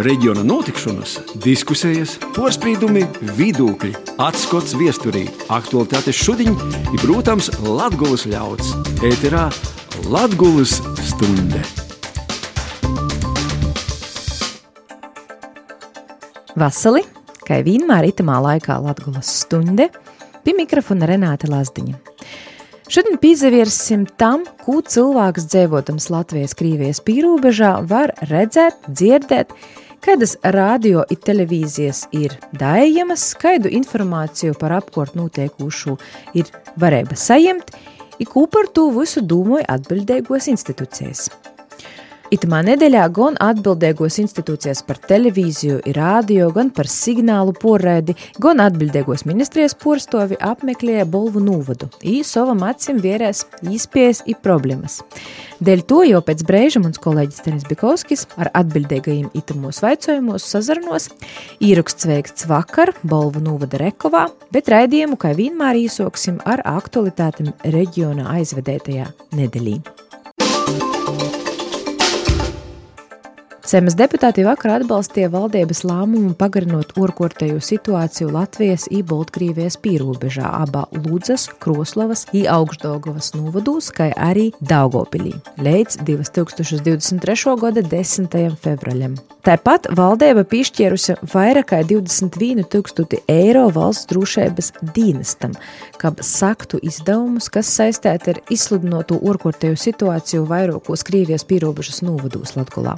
reģiona notikšanas, diskusijas, porcelāna, vidūkļi, atskats viesturī, aktualitātes šodien ir, protams, Latvijas ļauds. Ēterā Latvijas stunde! Vasali, kā vienmēr itamā laikā Latvijas stunde, pie mikrofona Renāte Lazdiņa. Šodien pievērsim tam, ko cilvēks dzīvotams Latvijas-Krievijas pīrāģā var redzēt, dzirdēt, kādas radio un televīzijas ir dājamas, kādu informāciju par apkārtnē notiekušo ir varēja saņemt, ko par to visu domāja atbildīgos institūcijas. Itamā nedēļā gan atbildīgos institūcijas par televīziju, radio, gan par signālu porēdi, gan atbildīgos ministrijas porstovi apmeklēja Bolvu novadu. Ī savam acim vērēs īspējas i problēmas. Dēļ to jau pēc brīža mans kolēģis Tenis Bikovskis ar atbildīgajiem itamos vaicojumos sazarnos. Īraksts veikts vakar Bolvu novada Rekovā, bet raidījumu kā vienmēr īsoksim ar aktualitātēm reģiona aizvedētajā nedēļā. Sēmas deputāti vakar atbalstīja valdības lēmumu pagarinot orkortēju situāciju Latvijas un Baltkrievijas pīrobežā abā Lūdzas, Kroslovas un Augstdaugavas novadūs, kā arī Daugopilī līdz 2023. gada 10. februārim. Tāpat valdība piešķīrusi vairāk kā 21 tūkstoši eiro valsts drošības dienestam, kā saktu izdevumus, kas saistīti ar izsludinotu orkortēju situāciju vairākos Krievijas pīrobežas novadūs Latgulā.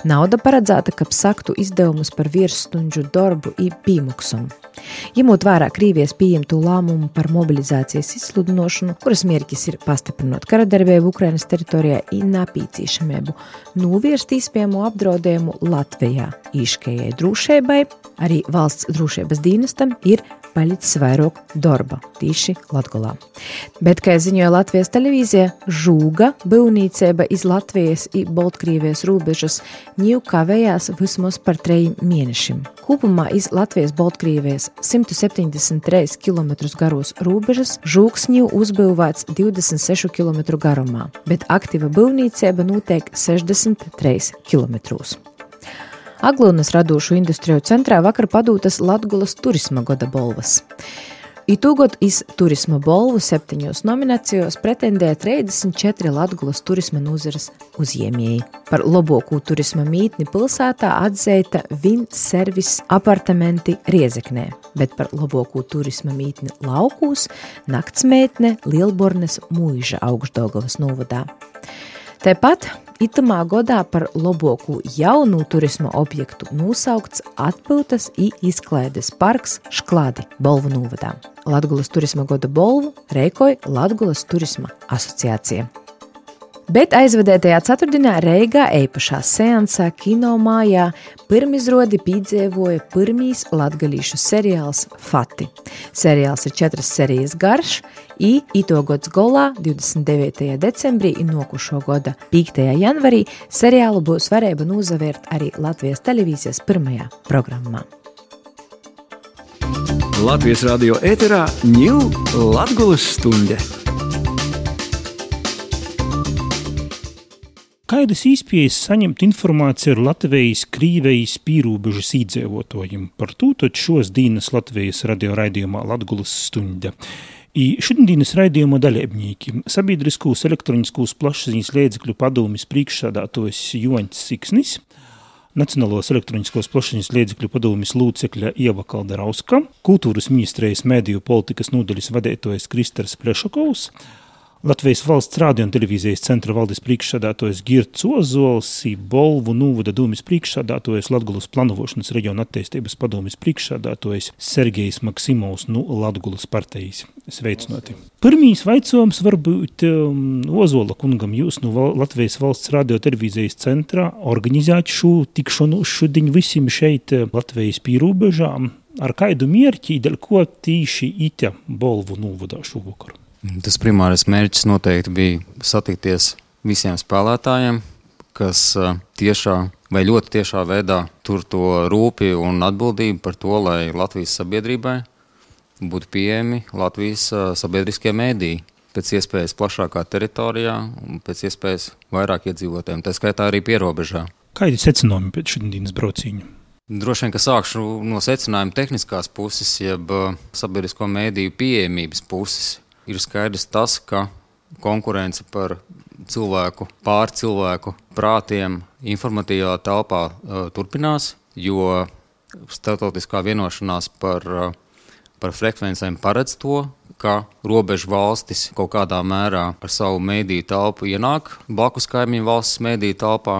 Nauda paredzēta, kā saktu izdevumus par virsstundžu darbu un pīmuksumu. Ņemot vērā Krievijas pieņemto lēmumu par mobilizācijas izsludinošanu, kuras mērķis ir pastiprinot karadarbību Ukrainas teritorijā un napīcīšamību, novērst iespējamo apdraudējumu Latvijā, īškējai drošībai, arī valsts drošības dienestam ir palicis vairāk darba tieši Latvijā. Bet, kā ziņoja Latvijas televīzija, žūga būvniecība iz Latvijas un Baltkrievijas robežas ņū kavējās vismaz par trejiem mēnešiem. Kopumā iz Latvijas Baltkrievijas 173 km garos robežas žūks ņū uzbūvēts 26 km garumā, bet aktīva būvniecība notiek 63 km. Aglūnas radošu industriju centrā vakar padūtas Latgulas turisma goda bolvas. Itūgot iz turisma bolvu septiņos nominācijos pretendēja 34 Latgulas turisma nozares uzņēmēji. Par labāko turisma mītni pilsētā atzīta Vint Service apartamenti Riezeknē, bet par labāko turisma mītni laukūs naktsmētne Lielbornes mūža augšdaugavas novadā. Tāpat itamā godā par labāko jaunu turisma objektu nosaukts atpūtas i izklaides parks Šklādi Bolvu novadā. Latgulas turisma goda bolvu reikoja Latgulas turisma asociācija. Bet aizvedētajā ceturtdienā Reigā īpašā seansā kino mājā pirmizrodi piedzīvoja pirmīs latgalīšu seriāls Fati. Seriāls ir četras serijas garš, i itogods golā 29. decembrī un nokušo gada 5. janvarī seriālu būs varēja nozavērt arī Latvijas televīzijas pirmajā programmā. Latvijas radio ēterā ņūl Latgulas stunde! Kādas izpējas saņemt informāciju ar Latvijas, Krīvejas pīrūbežas īdzīvotājiem? Par to tad šos dienas Latvijas radio raidījumā Latgulas stunda. I šodienas raidījuma dalībnieki - sabiedriskos elektroniskos plašsaziņas līdzekļu padomjas priekšsādātājs Joņs Siksnis, Nacionālos elektroniskos plašsaziņas līdzekļu padomjas locekļa Ieva Kalderauska, kultūras ministrijas mēdīju politikas nodaļas vadītājs Kristers Plešakovs, Latvijas valsts rādio un televīzijas centra valdes priekšsādātājs Girts Ozols, Bolvu Nūvada dūmis priekšsādātājs, Latgulas planovošanas reģiona attīstības padomjas priekšsādātājs Sergejs Maksimovs no nu, Latgulas partijas. Sveicināti! Pirmīs vaicojums varbūt um, Ozola kungam jūs no val Latvijas valsts rādio televīzijas centrā organizēt šo tikšanu šodien visiem šeit uh, Latvijas pīrūbežām. Ar kādu mierķi, dēļ ko tīši ite Bolvu Nūvadā šovakar? Tas primārais mērķis noteikti bija satikties visiem spēlētājiem, kas tiešā vai ļoti tiešā veidā tur to rūpi un atbildību par to, lai Latvijas sabiedrībai būtu pieejami Latvijas sabiedriskie mēdīji pēc iespējas plašākā teritorijā un pēc iespējas vairāk iedzīvotājiem, tā skaitā arī pierobežā. Kādi ir secinājumi pēc šodienas brauciņa? Droši vien, ka sākšu no secinājuma tehniskās puses, jeb uh, sabiedrisko mēdīju pieejamības puses. Ir skaidrs tas, ka konkurence par cilvēku, pār cilvēku prātiem informatīvā telpā uh, turpinās, jo starptautiskā vienošanās par, uh, par frekvencēm paredz to, ka robežu valstis kaut kādā mērā ar savu mēdīju telpu ienāk blakus kaimiņu valsts mēdīju telpā.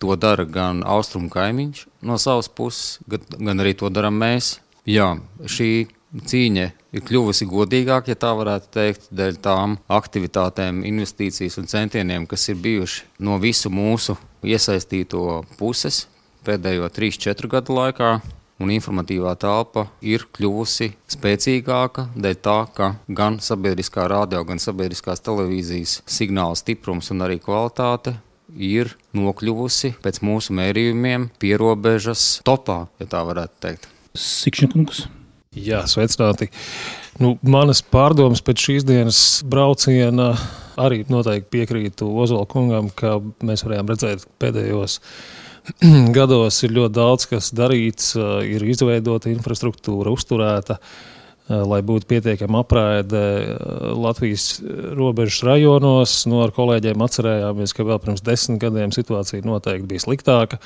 To dara gan austrumu kaimiņš no savas puses, gan, arī to darām mēs. Jā, šī cīņa ir kļuvusi godīgāka, ja tā varētu teikt, dēļ tām aktivitātēm, investīcijas un centieniem, kas ir bijuši no visu mūsu iesaistīto puses pēdējo 3-4 gadu laikā. Un informatīvā telpa ir kļuvusi spēcīgāka dēļ tā, ka gan sabiedriskā radio, gan sabiedriskās televīzijas signāla stiprums un arī kvalitāte ir nokļuvusi pēc mūsu mērījumiem pierobežas topā, ja tā varētu teikt. Sikšņakungs. Jā, sveicināti. Nu, manas pārdomas pēc šīs dienas brauciena arī noteikti piekrītu Ozola kungam, ka mēs varējām redzēt pēdējos gados ir ļoti daudz, kas darīts, ir izveidota infrastruktūra, uzturēta. Uh, lai būtu pietiekama apraide Latvijas robežas rajonos. Nu, ar kolēģiem atcerējāmies, ka vēl pirms desmit gadiem situācija noteikti bija sliktāka.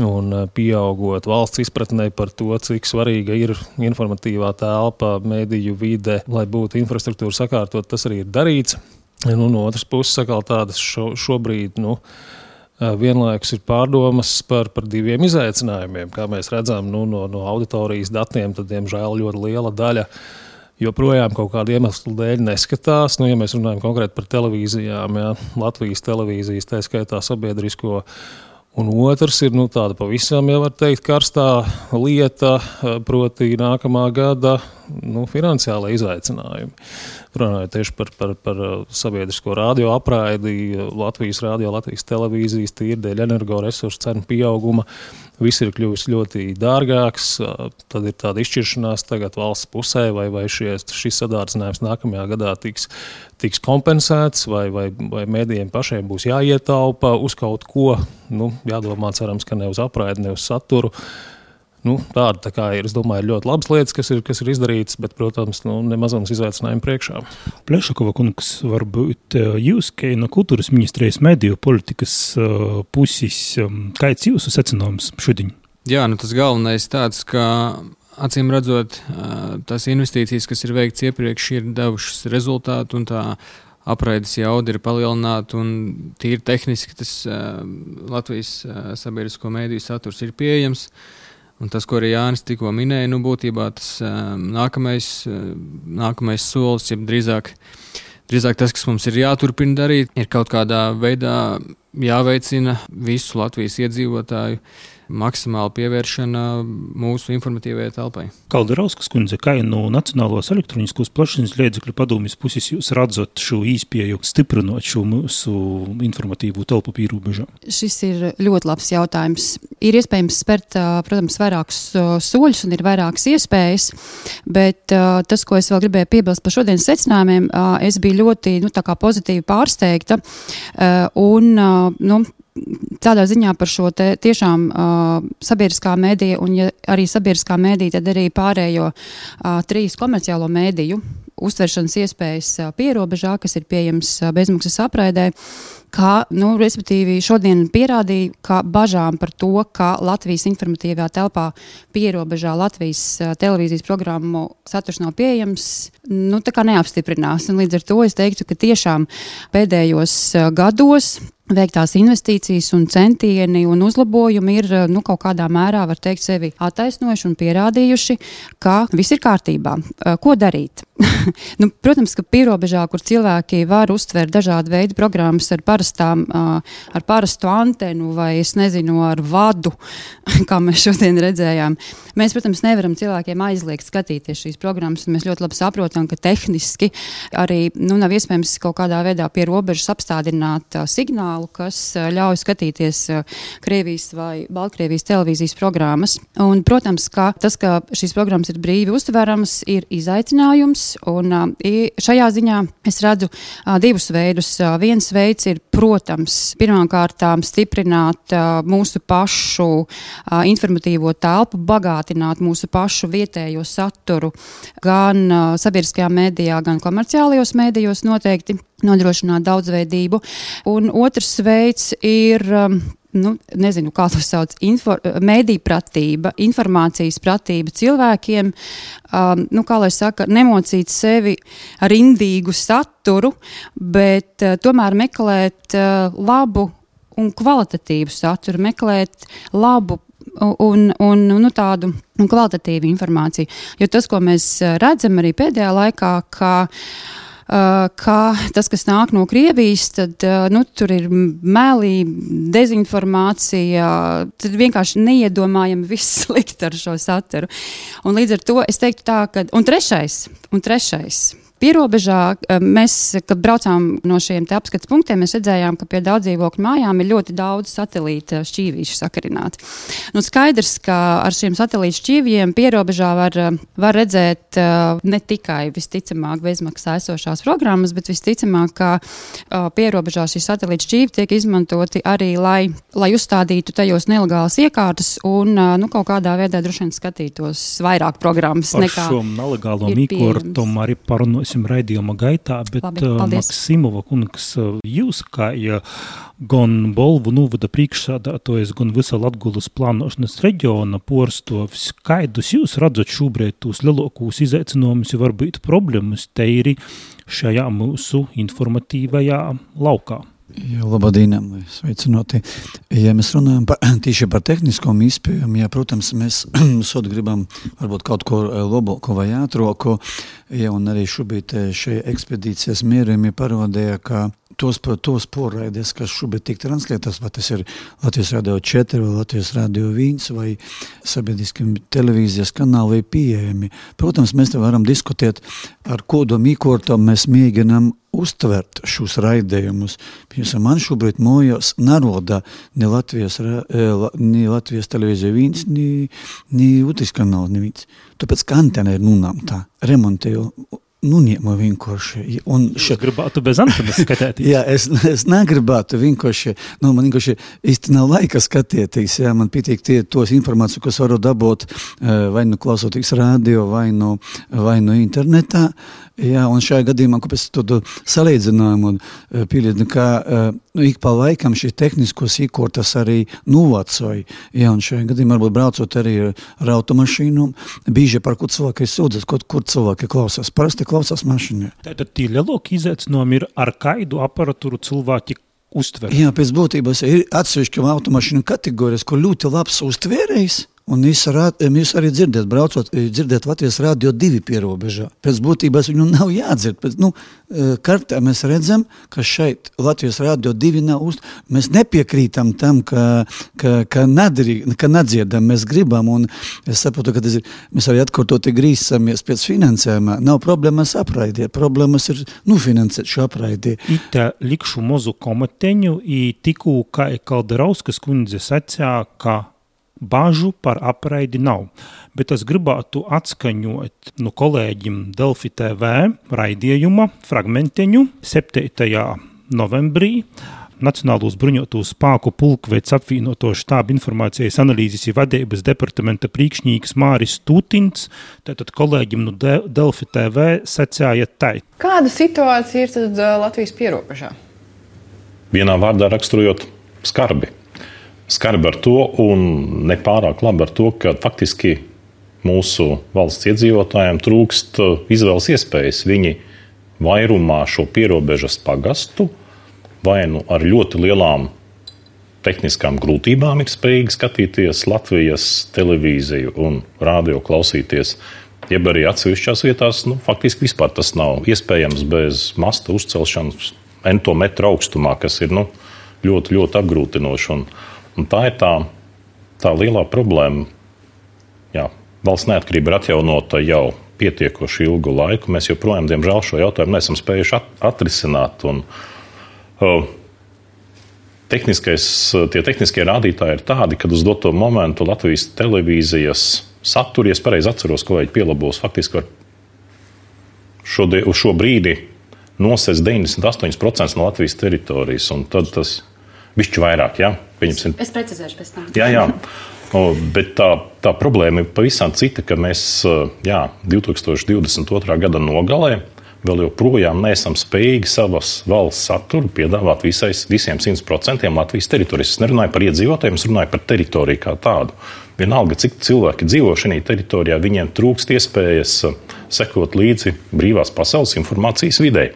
Un eh, pieaugot valsts izpratnē par to, cik svarīga ir informatīvā telpa, mediju vide, lai būtu infrastruktūra sakārtot, tas arī ir darīts. Nu, no otras puses, sakal, tādas šo, šobrīd. Nu, uh, vienlaikus ir pārdomas par, par diviem izaicinājumiem. Kā mēs redzam nu, no, no auditorijas datiem, tad, diemžēl, ļoti liela daļa joprojām kaut kādu iemeslu dēļ neskatās. Nu, ja mēs runājam konkrēti par televīzijām, ja, Latvijas televīzijas, tā skaitā sabiedrisko. Un otrs ir nu, tāda pavisam, jau var teikt, karstā lieta, proti, nākamā gada nu, finansiālai izaicinājumi runājot tieši par, par, par uh, sabiedrisko radio apraidi, Latvijas radio, Latvijas televīzijas, tīri dēļ energoresursu cenu pieauguma. Viss ir kļuvis ļoti dārgāks, uh, tad ir tāda izšķiršanās tagad valsts pusē, vai, vai šie, šis sadārdzinājums nākamajā gadā tiks, tiks kompensēts, vai, vai, vai mēdījiem pašiem būs jāietaupa uz kaut ko. Nu, jādomā, cerams, ka ne uz apraidi, ne uz saturu. Uh, Nu, tāda tā kā ir, domāju, ir ļoti labas lietas, kas ir, kas ir izdarītas, bet, protams, nu, nemazums izaicinājumu priekšā. Plešakova kungs, varbūt eh, jūs, kā no kultūras ministrijas mediju politikas uh, puses, um, kāds jūsu secinājums šodien? Jā, nu tas galvenais tāds, ka acīm redzot, uh, tās investīcijas, kas ir veikts iepriekš, ir devušas rezultātu un tā apraides jauda ir palielināta un tīri tehniski tas uh, Latvijas uh, sabiedrisko mēdīju saturs ir pieejams. Uh, Un tas, ko arī Jānis tikko minēja, nu, būtībā tas um, nākamais, uh, nākamais solis, ja drīzāk, drīzāk tas, kas mums ir jāturpina darīt, ir kaut kādā veidā jāveicina visu Latvijas iedzīvotāju maksimāla pievēršana mūsu informatīvajai telpai. Kalderauskas kundze, kā no Nacionālos elektroniskos plašsaziņas līdzekļu padomjas puses jūs redzat šo īspēju stiprinot šo mūsu informatīvo telpu pīrūbežā? Šis ir ļoti labs jautājums. Ir iespējams spērt, protams, vairākus soļus un ir vairākas iespējas, bet tas, ko es vēl gribēju piebilst par šodienas secinājumiem, es biju ļoti nu, pozitīvi pārsteigta. Un, nu, tādā ziņā par šo tiešām uh, sabiedriskā mēdīja, un ja arī sabiedriskā mēdīja, tad arī pārējo uh, trīs komerciālo mēdīju uztveršanas iespējas uh, pierobežā, kas ir pieejams uh, bezmaksas apraidē. Kā, nu, respektīvi, šodien pierādīja, ka bažām par to, ka Latvijas informatīvā telpā pierobežā Latvijas uh, televīzijas programmu saturs nav pieejams, nu, tā kā neapstiprinās. Un līdz ar to es teiktu, ka tiešām pēdējos uh, gados veiktās investīcijas un centieni un uzlabojumi ir nu, kaut kādā mērā, var teikt, sevi attaisnojuši un pierādījuši, ka viss ir kārtībā. Ko darīt? nu, protams, ka pierobežā, kur cilvēki var uztvert dažādu veidu programmas ar, parastām, ar parastu antenu vai, es nezinu, ar vadu, kā mēs šodien redzējām, mēs, protams, nevaram cilvēkiem aizliegt skatīties šīs programmas. Mēs ļoti labi saprotam, ka tehniski arī nu, nav iespējams kaut kādā veidā pie robežas apstādināt signālu kanālu, kas ļauj skatīties Krievijas vai Baltkrievijas televīzijas programmas. Un, protams, ka tas, ka šīs programmas ir brīvi uztveramas, ir izaicinājums. Un, šajā ziņā es redzu divus veidus. Viens veids ir, protams, pirmkārt stiprināt mūsu pašu informatīvo telpu, bagātināt mūsu pašu vietējo saturu gan sabiedriskajā mēdījā, gan komerciālajos mēdījos noteikti nodrošināt daudzveidību. Un otrs veids ir. Um, nu, nezinu, kā to sauc, info, mēdī pratība, informācijas pratība cilvēkiem, um, nu, kā lai saka, nemocīt sevi ar indīgu saturu, bet uh, tomēr meklēt uh, labu un kvalitatīvu saturu, meklēt labu un, un nu, tādu un kvalitatīvu informāciju. Jo tas, ko mēs uh, redzam arī pēdējā laikā, ka Uh, ka tas, kas nāk no Krievijas, tad uh, nu, tur ir meli, dezinformācija. Tad vienkārši neiedomājami viss slikti ar šo saturu. Un līdz ar to es teiktu tā, ka. Un trešais, un trešais Pierobežā eh, mēs, kad braucām no šiem apskates punktiem, mēs redzējām, ka pie daudz dzīvokļu mājām ir ļoti daudz satelīta šķīvīšu sakarināti. Nu, skaidrs, ka ar šiem satelīta šķīvjiem pierobežā var, eh, var redzēt eh, ne tikai visticamāk bezmaksā esošās programmas, bet visticamāk, ka pierobežā šīs satelīta šķīvi tiek izmantoti arī, lai, lai uzstādītu tajos nelegālas iekārtas un nu, kaut kādā veidā droši vien skatītos vairāk programmas par nekā šo nelegālo mīkortumu arī parunāsim runāsim raidījuma gaitā, bet Labi, uh, Maksimova kungs, uh, jūs kā ja gan Bolvu novada priekšsādātojas, gan visa Latgulas plānošanas reģiona porstovs, kaidus jūs redzat šobrīd tos lielākos izaicinājumus, varbūt problēmas teiri šajā mūsu informatīvajā laukā? Jā, labdien, sveicināti. Ja mēs runājam par, tieši par tehnisko izpējumu, ja, protams, mēs sot gribam varbūt kaut ko eh, labāku vai ātrāku, ja, un arī šobrīd eh, šie ekspedīcijas mērījumi parādīja, ka tos, tos porraides, kas šobrīd tiek translētas, vai tas ir Latvijas Radio 4 vai Latvijas Radio 1 vai sabiedriskiem televīzijas kanāli pieejami. Protams, mēs te varam diskutēt, ar kodu mīkortam mēs mēģinam uztvert šos raidījumus. Piemēram, man šobrīd mojās naroda ne Latvijas, eh, ne Latvijas televīzija viens, ne, ne Utis kanāls neviens. Tāpēc, ka antena ir nunāmta, remontēju Nu, ņēma vienkārši. Un še... gribētu bez antenas skatīties. jā, es, es negribētu vienkārši, nu, man vienkārši īsti nav laika skatīties. Jā, man pietiek tie tos informāciju, kas varu dabūt eh, vai nu klausoties radio, vai nu, vai nu internetā. Jā, un šajā gadījumā, kāpēc tādu salīdzinājumu e, pielietoju, ka e, nu, ik pa laikam šīs tehniskos iekārtas arī novacoja. Jā, un šajā gadījumā varbūt braucot arī ar automašīnu, bieži par ko cilvēki sūdzas, kur, kur cilvēki klausās. Parasti klausās mašīnā. Tātad tie lielākie izaicinājumi ir ar kaidu aparatūru cilvēki uztver. Jā, pēc būtības ir atsevišķa automašīnu kategorijas, kur ļoti labs uztvērējs Un jūs, rād, jūs arī dzirdat, braucot, dzirdat Latvijas rādio divi pierobežā. Pēc būtības viņu nav jādzird. Pēc, nu, e, kartē mēs redzam, ka šeit Latvijas rādio divi nav uz. Mēs nepiekrītam tam, ka, ka, ka, nadri, ka nedziedam, mēs gribam. Un es saprotu, ka ir, mēs arī atkārtoti grīzamies pēc finansējuma. Nav problēmas apraidiet, problēmas ir nufinansēt šo apraidi. Ita likšu mozu komateņu, i tikū, kā Kalderauskas kundze sacā, ka Bažu par apraidi nav, bet es gribētu atskaņot no kolēģim Delfi TV raidījuma fragmentiņu 7. novembrī. Nacionālos bruņoto spēku pulkveids apvienoto štābu informācijas analīzes un vadības departamenta priekšnieks Māris Tūtins, tātad kolēģim no Delfi TV secāja tai. Kāda situācija ir tad Latvijas pierobežā? Vienā vārdā raksturojot skarbi skarbi ar to un nepārāk labi ar to, ka faktiski mūsu valsts iedzīvotājiem trūkst uh, izvēles iespējas. Viņi vairumā šo pierobežas pagastu vai nu ar ļoti lielām tehniskām grūtībām ir spējīgi skatīties Latvijas televīziju un radio klausīties. Jeb arī atsevišķās vietās, nu, faktiski vispār tas nav iespējams bez masta uzcelšanas ento metru augstumā, kas ir nu, ļoti, ļoti apgrūtinoši. Un, Un tā ir tā, tā lielā problēma. Jā, valsts neatkarība ir atjaunota jau pietiekoši ilgu laiku. Mēs joprojām, diemžēl, šo jautājumu neesam spējuši at atrisināt. Un, uh, tie tehniskie rādītāji ir tādi, ka uz doto momentu Latvijas televīzijas saturu, ja es pareizi atceros, kolēģi pielabos, faktiski var šo, uz šo brīdi nosēs 98% no Latvijas teritorijas, tad tas bišķi vairāk, jā? Pieņemsim. Es precizēšu pēc tam. Jā, jā. O, bet tā, tā problēma ir pavisam cita, ka mēs jā, 2022. gada nogalē vēl joprojām neesam spējīgi savas valsts saturu piedāvāt visais, visiem 100% Latvijas teritorijas. Es nerunāju par iedzīvotājiem, es runāju par teritoriju kā tādu. Vienalga, cik cilvēki dzīvo šajā teritorijā, viņiem trūkst iespējas sekot līdzi brīvās pasaules informācijas vidē.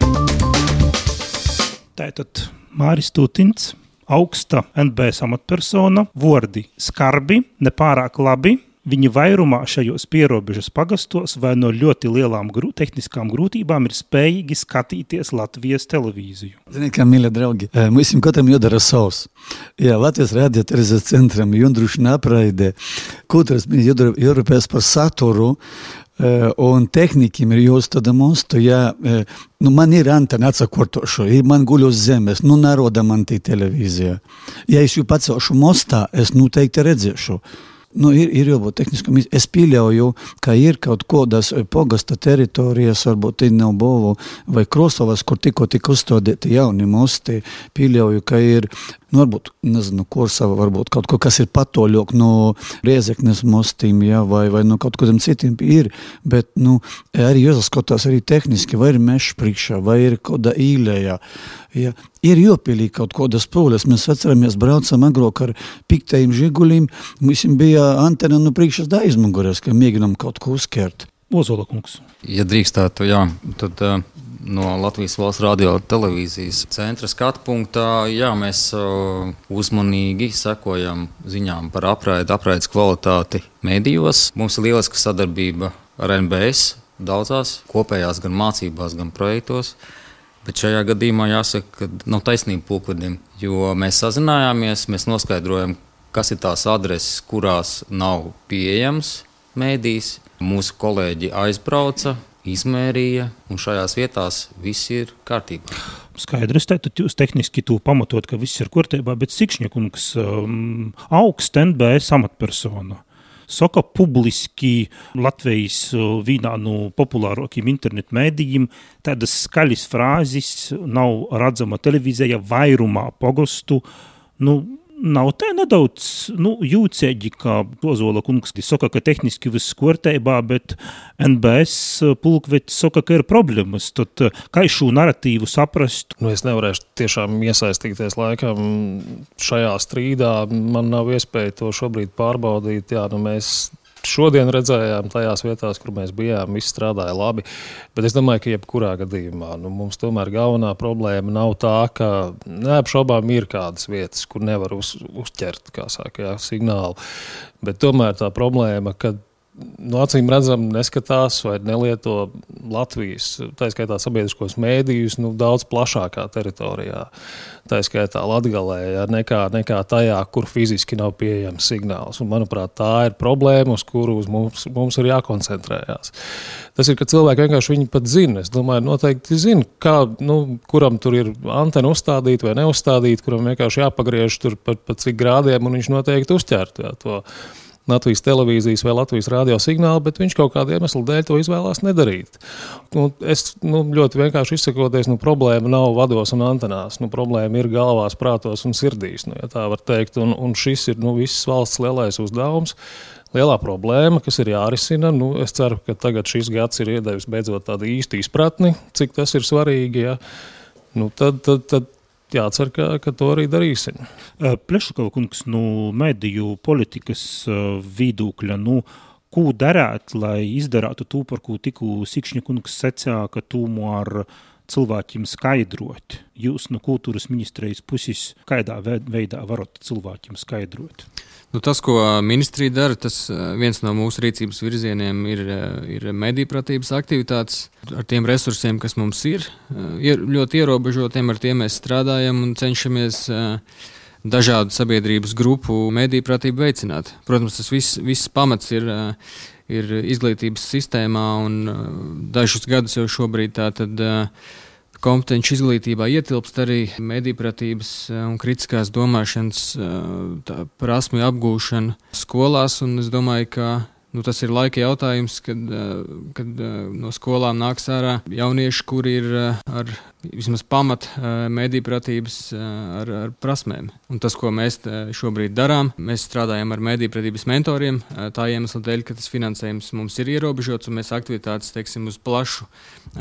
Tātad Māris Tutins augsta NBS amatpersona, vordi skarbi, nepārāk labi. Viņi vairumā šajos pierobežas pagastos vai no ļoti lielām grū, tehniskām grūtībām ir spējīgi skatīties Latvijas televīziju. Ziniet, kā mīļie draugi, mums katram jādara savs. Jā, Latvijas radiotelevīzijas centram jundruši apraidē, katrs jādara jārūpēs par saturu, Un tehnikiem ir jāuzstāda mostu, ja nu, man ir antena atsakortošu, man guļ uz zemes, nu naroda man tī televīzija. Ja es jau pacelšu mostā, es noteikti redzēšu. Nu, ir, ir jābūt tehniskam. Es pieļauju, ka ir kaut kādas pogasta teritorijas, varbūt Bovu vai Krosovas, kur tikko tika uzstādīti jauni mosti. Pieļauju, ka ir Nu, varbūt, nezinu, kursava, varbūt kaut ko, kas ir patoļāk no riezeknes mostiem, ja, vai, vai no kaut kādiem citiem ir, bet, nu, arī jāsaskatās arī tehniski, vai ir mežs priekšā, vai ir kaut kāda īlējā. Ja. Ir jāpielīk kaut kādas pūles. Mēs atceramies, braucam agrāk ar piktējiem žiguļiem, mums bija antena no priekšas da aizmugurēs, ka mēģinam kaut ko uzkert. Ozola kungs. Ja drīkstētu, jā, tad uh, no Latvijas valsts radio televīzijas centra skatu punktā, jā, mēs uzmanīgi sekojam ziņām par apraidi, apraides kvalitāti medijos. Mums ir lieliska sadarbība ar NBS daudzās kopējās gan mācībās, gan projektos. Bet šajā gadījumā jāsaka, ka nav taisnība pulkvedim, jo mēs sazinājāmies, mēs noskaidrojam, kas ir tās adreses, kurās nav pieejams mēdījis. Mūsu kolēģi aizbrauca, izmērīja, un šajās vietās viss ir kārtībā. Skaidrs, tad jūs tehniski to pamatot, ka viss ir kārtībā, bet Sikšņakungs um, augsts NBS amatpersona. Saka publiski Latvijas uh, vienā no populārākajiem internetu mēdījiem, tādas skaļas frāzes nav redzama televīzijā vairumā pogostu. Nu, Nav tā nedaudz nu, jūtīgi, kā Ozola kungs saka, ka tehniski viss kārtībā, bet NBS pulkvedis saka, ka ir problēmas. Tad kā šo narratīvu saprast? Nu, es nevarēšu tiešām iesaistīties laikam šajā strīdā. Man nav iespēja to šobrīd pārbaudīt. Jā, nu, mēs šodien redzējām, tajās vietās, kur mēs bijām, viss strādāja labi. Bet es domāju, ka jebkurā gadījumā nu, mums tomēr galvenā problēma nav tā, ka neapšaubām ir kādas vietas, kur nevar uz, uzķert saka, jā, signālu. Bet tomēr tā problēma, ka no acīm redzam, neskatās vai nelieto Latvijas, tā skaitā sabiedriskos mēdījus, nu, daudz plašākā teritorijā. Tā skaitā Latvijā, ja, nekā, nekā tajā, kur fiziski nav pieejams signāls. Un, manuprāt, tā ir problēma, uz kuru uz mums, mums ir jākoncentrējas. Tas ir, ka cilvēki vienkārši viņu pat zina. Es domāju, noteikti zina, kā, nu, kuram tur ir antena uzstādīta vai neuzstādīta, kuram vienkārši jāpagriež tur pat, pat cik grādiem, un viņš noteikti uzķertu ja, to Latvijas televīzijas vai Latvijas radio signālu, bet viņš kaut kāda iemesla dēļ to izvēlās nedarīt. Nu, es nu, ļoti vienkārši izsakoties, nu, problēma nav vados un antenās. Nu, problēma ir galvās, prātos un sirdīs. Nu, ja tā var teikt, un, un šis ir nu, visas valsts lielais uzdevums. Lielā problēma, kas ir jārisina, nu, es ceru, ka tagad šis gads ir iedevis beidzot tādu īstu izpratni, cik tas ir svarīgi. Ja. Nu, tad, tad, tad jācer, ka, ka to arī darīsim. Plešakova kungs, nu, mediju politikas vidūkļa, nu, ko darāt, lai izdarātu to, par ko tikko Sikšņa kungs secā, ka tūmu ar cilvēkiem skaidrot. Jūs no kultūras ministrijas puses, kādā veidā varat cilvēkiem skaidrot? Nu, tas, ko ministrija dara, tas viens no mūsu rīcības virzieniem ir, ir mediju-pratības aktivitātes. Ar tiem resursiem, kas mums ir, ir ļoti ierobežotiem, ar tiem mēs strādājam un cenšamies dažādu sabiedrības grupu mediju-pratību veicināt. Protams, tas viss, viss pamats ir, ir izglītības sistēmā un dažus gadus jau šobrīd tā tad kompetenci izglītībā ietilpst arī medīpratības un kritiskās domāšanas prasmju apgūšana skolās, es domāju, ka Nu, tas ir laika jautājums, kad, kad no skolām nāks ārā jaunieši, kuri ir ar vismaz pamat mediju pratības ar, ar prasmēm. Un tas, ko mēs šobrīd darām, mēs strādājam ar mediju pratības mentoriem. Tā iemesla dēļ, ka tas finansējums mums ir ierobežots un mēs aktivitātes teiksim, uz plašu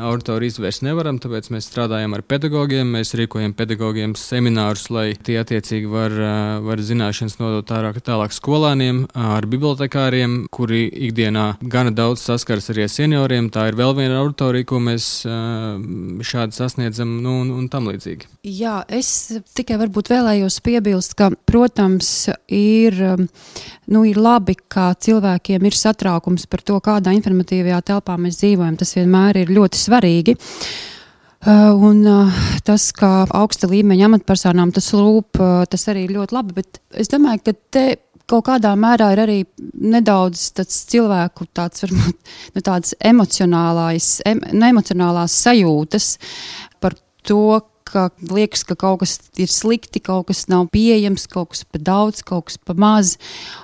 auditoru izvērst nevaram. Tāpēc mēs strādājam ar pedagogiem, mēs rīkojam pedagogiem seminārus, lai tie attiecīgi var, var zināšanas nodot tālāk, tālāk skolāniem, ar bibliotekāriem, kuri ikdienā gana daudz saskars arī ar senioriem. Tā ir vēl viena auditorija, ko mēs šādi sasniedzam, nu, un, un tam līdzīgi. Jā, es tikai varbūt vēlējos piebilst, ka, protams, ir, nu, ir labi, ka cilvēkiem ir satraukums par to, kādā informatīvajā telpā mēs dzīvojam. Tas vienmēr ir ļoti svarīgi. Uh, un uh, tas, kā augsta līmeņa amatpersonām tas rūp, uh, tas arī ir ļoti labi. Bet es domāju, ka te kaut kādā mērā ir arī nedaudz cilvēku tāds, varbūt, nu, tāds emocionālais, em, nu, emocionālās sajūtas par to, ka liekas, ka kaut kas ir slikti, kaut kas nav pieejams, kaut kas par daudz, kaut kas par maz.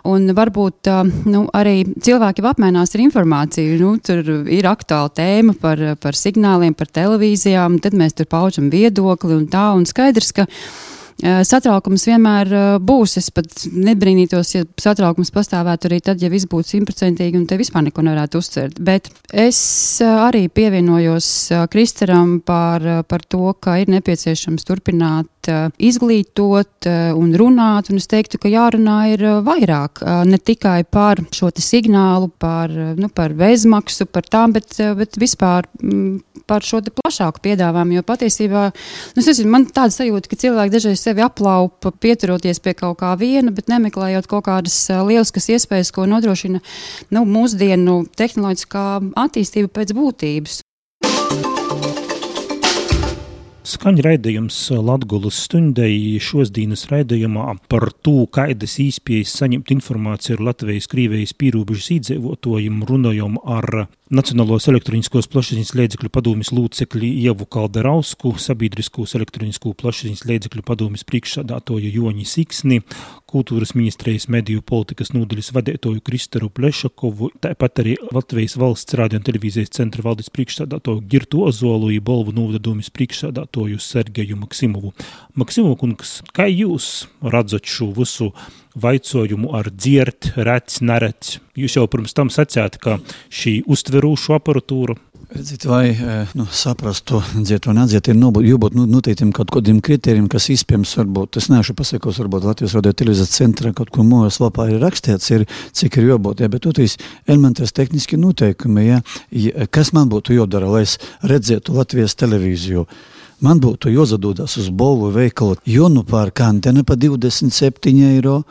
Un varbūt nu, arī cilvēki apmainās ar informāciju. Nu, tur ir aktuāla tēma par, par signāliem, par televīzijām, tad mēs tur paužam viedokli un tā. Un skaidrs, ka satraukums vienmēr eh, būs. Es pat nebrīnītos, ja satraukums pastāvētu arī tad, ja viss būtu simtprocentīgi un te vispār neko nevarētu uztvert. Bet es eh, arī pievienojos Kristaram par, par to, ka ir nepieciešams turpināt izglītot un runāt, un es teiktu, ka jārunā ir vairāk, ne tikai par šo signālu, par, nu, par bezmaksu, par tām, bet, bet vispār mm, par šo plašāku piedāvājumu, jo patiesībā, nu, es nezinu, man tāda sajūta, ka cilvēki dažreiz sevi aplaupa, pieturoties pie kaut kā viena, bet nemeklējot kaut kādas lieliskas iespējas, ko nodrošina nu, mūsdienu tehnoloģiskā attīstība pēc būtības. Skaņa raidījums Latvijas stundai šodienas raidījumā par to, kādas īspējas saņemt informāciju ar Latvijas Krīvijas pīrūbežas iedzīvotājiem runājam ar Nacionālos elektroniskos plašsaziņas līdzekļu padomjas locekli Ievu Kalderausku, Sabiedriskos elektronisko plašsaziņas līdzekļu padomjas priekšsādātoju Joņi Siksni, Kultūras ministrijas mediju politikas nodaļas vadītāju Kristeru Plešakovu, tāpat arī Latvijas valsts rādio un televīzijas centra valdes priekšsādātoju Girtu Ozolu, Bolvu novadadomis priekšsādātoju Sergeju Maksimovu. Maksimovu kungs, kā jūs redzat šo visu vaicojumu ar dzirt, rec, nerec. Jūs jau pirms tam sacījāt, ka šī uztverūšu aparatūra Redziet, vai e, nu, saprast to dzirdēt, un atzīt, ir nobūt, jābūt nu, noteiktim kaut kādiem kritērijiem, kas izpējams varbūt, es neesmu pasakos, varbūt Latvijas radio televīzijas centrā kaut kur mūjas lapā ir rakstīts, ir, cik ir jābūt, ja, bet tu tīs elementārs tehniski noteikumi, ja, kas man būtu jādara, lai es redzētu Latvijas televīziju. Man būtu jāsadūdas uz Bolvu veikalu, jo nu pērk antena pa 27 eiro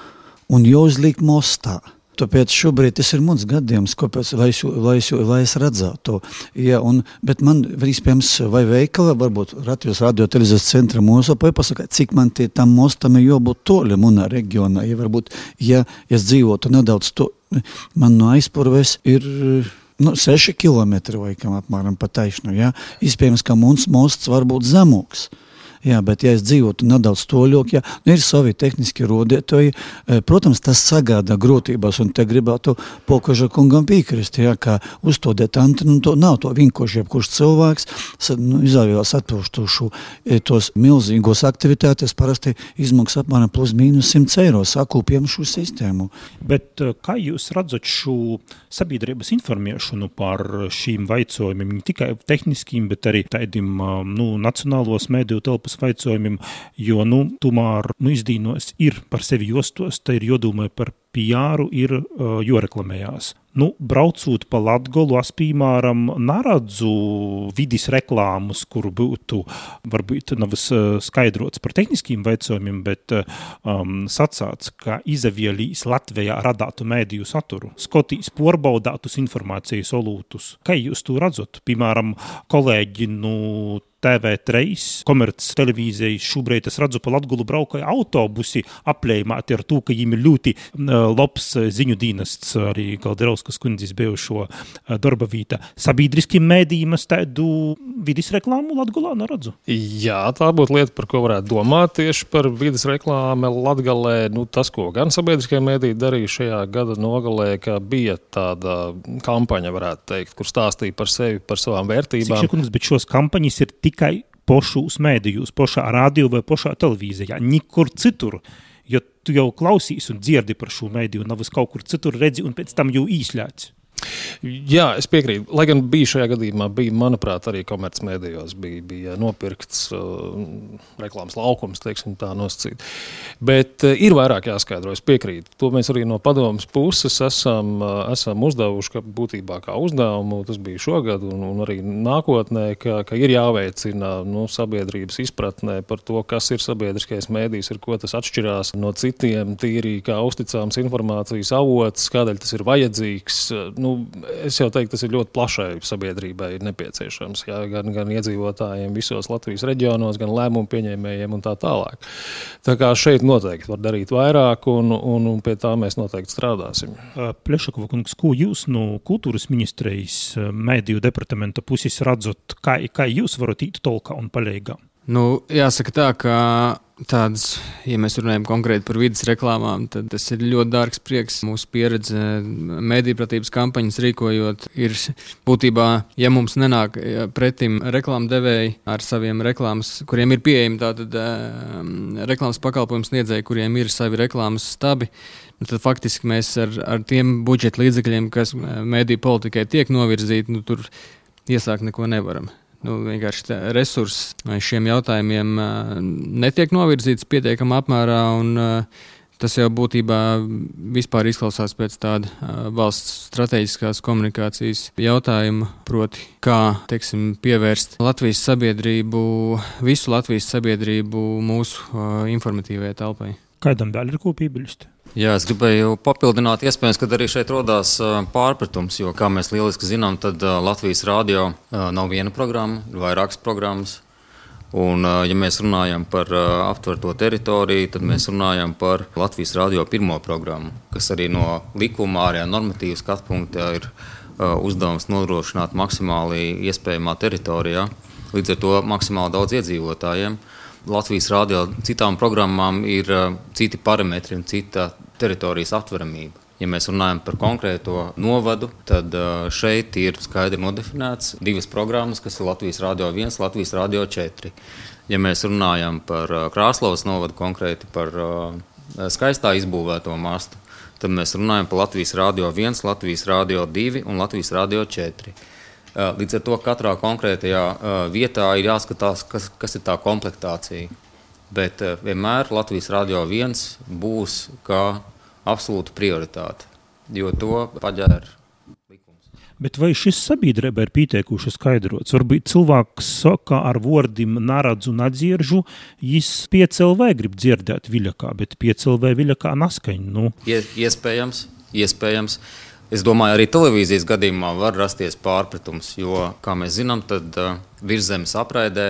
un jāuzliek mostā. Tāpēc šobrīd tas ir mans gadījums, kāpēc, lai, lai, lai es redzētu. Ja, un, bet man vispirms vai veikala, varbūt Latvijas radio televīzijas centra mūsu, vai pasaka, cik man tie tam mostam ir jābūt toļi manā reģionā. Ja varbūt, ja es dzīvotu nedaudz to, man no aizpurves ir nu, 6 km vai kam apmēram pa taisnu. Ja? Iespējams, ka mums mosts var būt zemāks. Jā, bet, ja es dzīvotu nedaudz toļāk, ja nu, ir savi tehniski rodētoji, e, protams, tas sagādā grūtības, un te gribētu pokaža kungam piekrist, ja, ka uzstādēt antenu, to nav to vienkārši jebkurš cilvēks, nu, izvēlējās atpūštušu e, tos milzīgos aktivitātes, parasti izmaksā apmēram plus mīnus 100 eiro, sakūpjam šo sistēmu. Bet e, kā jūs redzat šo sabiedrības informēšanu par šīm vaicojumiem, ne tikai tehniskiem, bet arī tādiem nu, nacionālos mediju telpas Eiropas vaicojumiem, jo, nu, tomēr, nu, izdīnos ir par sevi jostos, te ir jodomai par PR ir uh, joreklamējās. Nu, braucot pa Latgolu, es piemēram neredzu vidis reklāmas, kur būtu varbūt nav skaidrots par tehniskiem veicojumiem, bet um, sacāts, ka izavielīs Latvijā radātu mēdīju saturu, skotīs porbaudātus informācijas olūtus. Kā jūs to redzat? Piemēram, kolēģi, nu, TV3, komerces televīzijas šobrīd es redzu pa Latgulu braukoja autobusi aplējumāti ar to, ka viņiem ļoti uh, labs ziņu dienests arī Kalderovs Zaļauskas kundzes bijušo darba vīta. Sabiedriskiem mēdījiem es tādu vidas reklāmu Latgulā neredzu. Jā, tā būtu lieta, par ko varētu domāt tieši par vidas reklāmu Latgalē. Nu, tas, ko gan sabiedriskie mēdīji darīja šajā gada nogalē, ka bija tāda kampaņa, varētu teikt, kur stāstīja par sevi, par savām vērtībām. Sekundz, bet šos kampaņas ir tikai pošos mēdījos, pošā radio vai pošā televīzijā, nekur citur. Jo tu jau klausies un dzirdi par šo mēdīju, nav uz kaut kur citur redzi, un pēc tam jau īsļāts. Jā, es piekrītu. Lai gan bija šajā gadījumā, bija, manuprāt, arī komercmedijos bija, bija nopirkts uh, reklāmas laukums, teiksim, tā nosacīt. Bet uh, ir vairāk jāskaidro, es piekrītu. To mēs arī no padomas puses esam, uh, esam uzdevuši, ka būtībā kā uzdevumu tas bija šogad un, un arī nākotnē, ka, ka ir jāveicina nu, sabiedrības izpratnē par to, kas ir sabiedriskais mēdījis, ar ko tas atšķirās no citiem, tīri kā uzticāms informācijas avots, kādēļ tas ir vajadzīgs. Nu, nu, es jau teiktu, tas ir ļoti plašai sabiedrībai nepieciešams. Jā, gan, gan iedzīvotājiem visos Latvijas reģionos, gan lēmumu pieņēmējiem un tā tālāk. Tā kā šeit noteikti var darīt vairāk, un, un, un pie tā mēs noteikti strādāsim. Plešakova kungs, ko jūs no kultūras ministrijas mēdīju departamenta puses redzat, kā, kā jūs varat īt tolkā un palīgā? Nu, jāsaka tā, ka tādas, ja mēs runājam konkrēti par vidas reklāmām, tad tas ir ļoti dārgs prieks. Mūsu pieredze mediju-pratības kampaņas rīkojot ir būtībā, ja mums nenāk pretim reklāmdevēji ar saviem reklāmas, kuriem ir pieejami tātad reklāmas pakalpojumu sniedzēji, kuriem ir savi reklāmas stabi, nu, tad faktiski mēs ar, ar tiem budžeta līdzekļiem, kas mediju politikai tiek novirzīti, nu, tur iesākt neko nevaram nu, vienkārši resursi šiem jautājumiem netiek novirzīts pietiekamā apmērā. Un, Tas jau būtībā vispār izklausās pēc tāda valsts strateģiskās komunikācijas jautājuma, proti, kā teiksim, pievērst Latvijas sabiedrību, visu Latvijas sabiedrību mūsu informatīvajai telpai. Kādam vēl ir kopīgi? Jā, es gribēju papildināt, iespējams, ka arī šeit radās pārpratums, jo, kā mēs lieliski zinām, tad Latvijas rādio nav viena programma, ir vairākas programmas. Un, ja mēs runājam par aptverto teritoriju, tad mēs runājam par Latvijas rādio pirmo programmu, kas arī no likuma ārējā normatīvas skatu punkta ir uzdevums nodrošināt maksimāli iespējamā teritorijā, līdz ar to maksimāli daudz iedzīvotājiem. Latvijas rādio citām programmām ir uh, citi parametri un cita teritorijas aptveramība. Ja mēs runājam par konkrēto novadu, tad uh, šeit ir skaidri nodefinēts divas programmas, kas ir Latvijas Rādio 1, Latvijas Rādio 4. Ja mēs runājam par uh, Krāslavas novadu, konkrēti par skaistā izbūvēto mastu, tad mēs runājam par Latvijas Rādio 1, Latvijas Rādio 2 un Latvijas Rādio 4. Līdz ar to katrā konkrētajā vietā ir jāskatās, kas, kas ir tā komplektācija. Bet vienmēr Latvijas Rādio 1 būs kā absolūta prioritāte, jo to paģēra Bet vai šis sabiedrība ir pieteikuši skaidrots? Varbūt cilvēks saka ar vārdiem naradzu un atzieržu, viņš piecēlvē grib dzirdēt viļakā, bet piecēlvē viļakā naskaņ. Nu. Iespējams, iespējams. Es domāju, arī televīzijas gadījumā var rasties pārpratums, jo, kā mēs zinām, tad uh, virszemes apraidē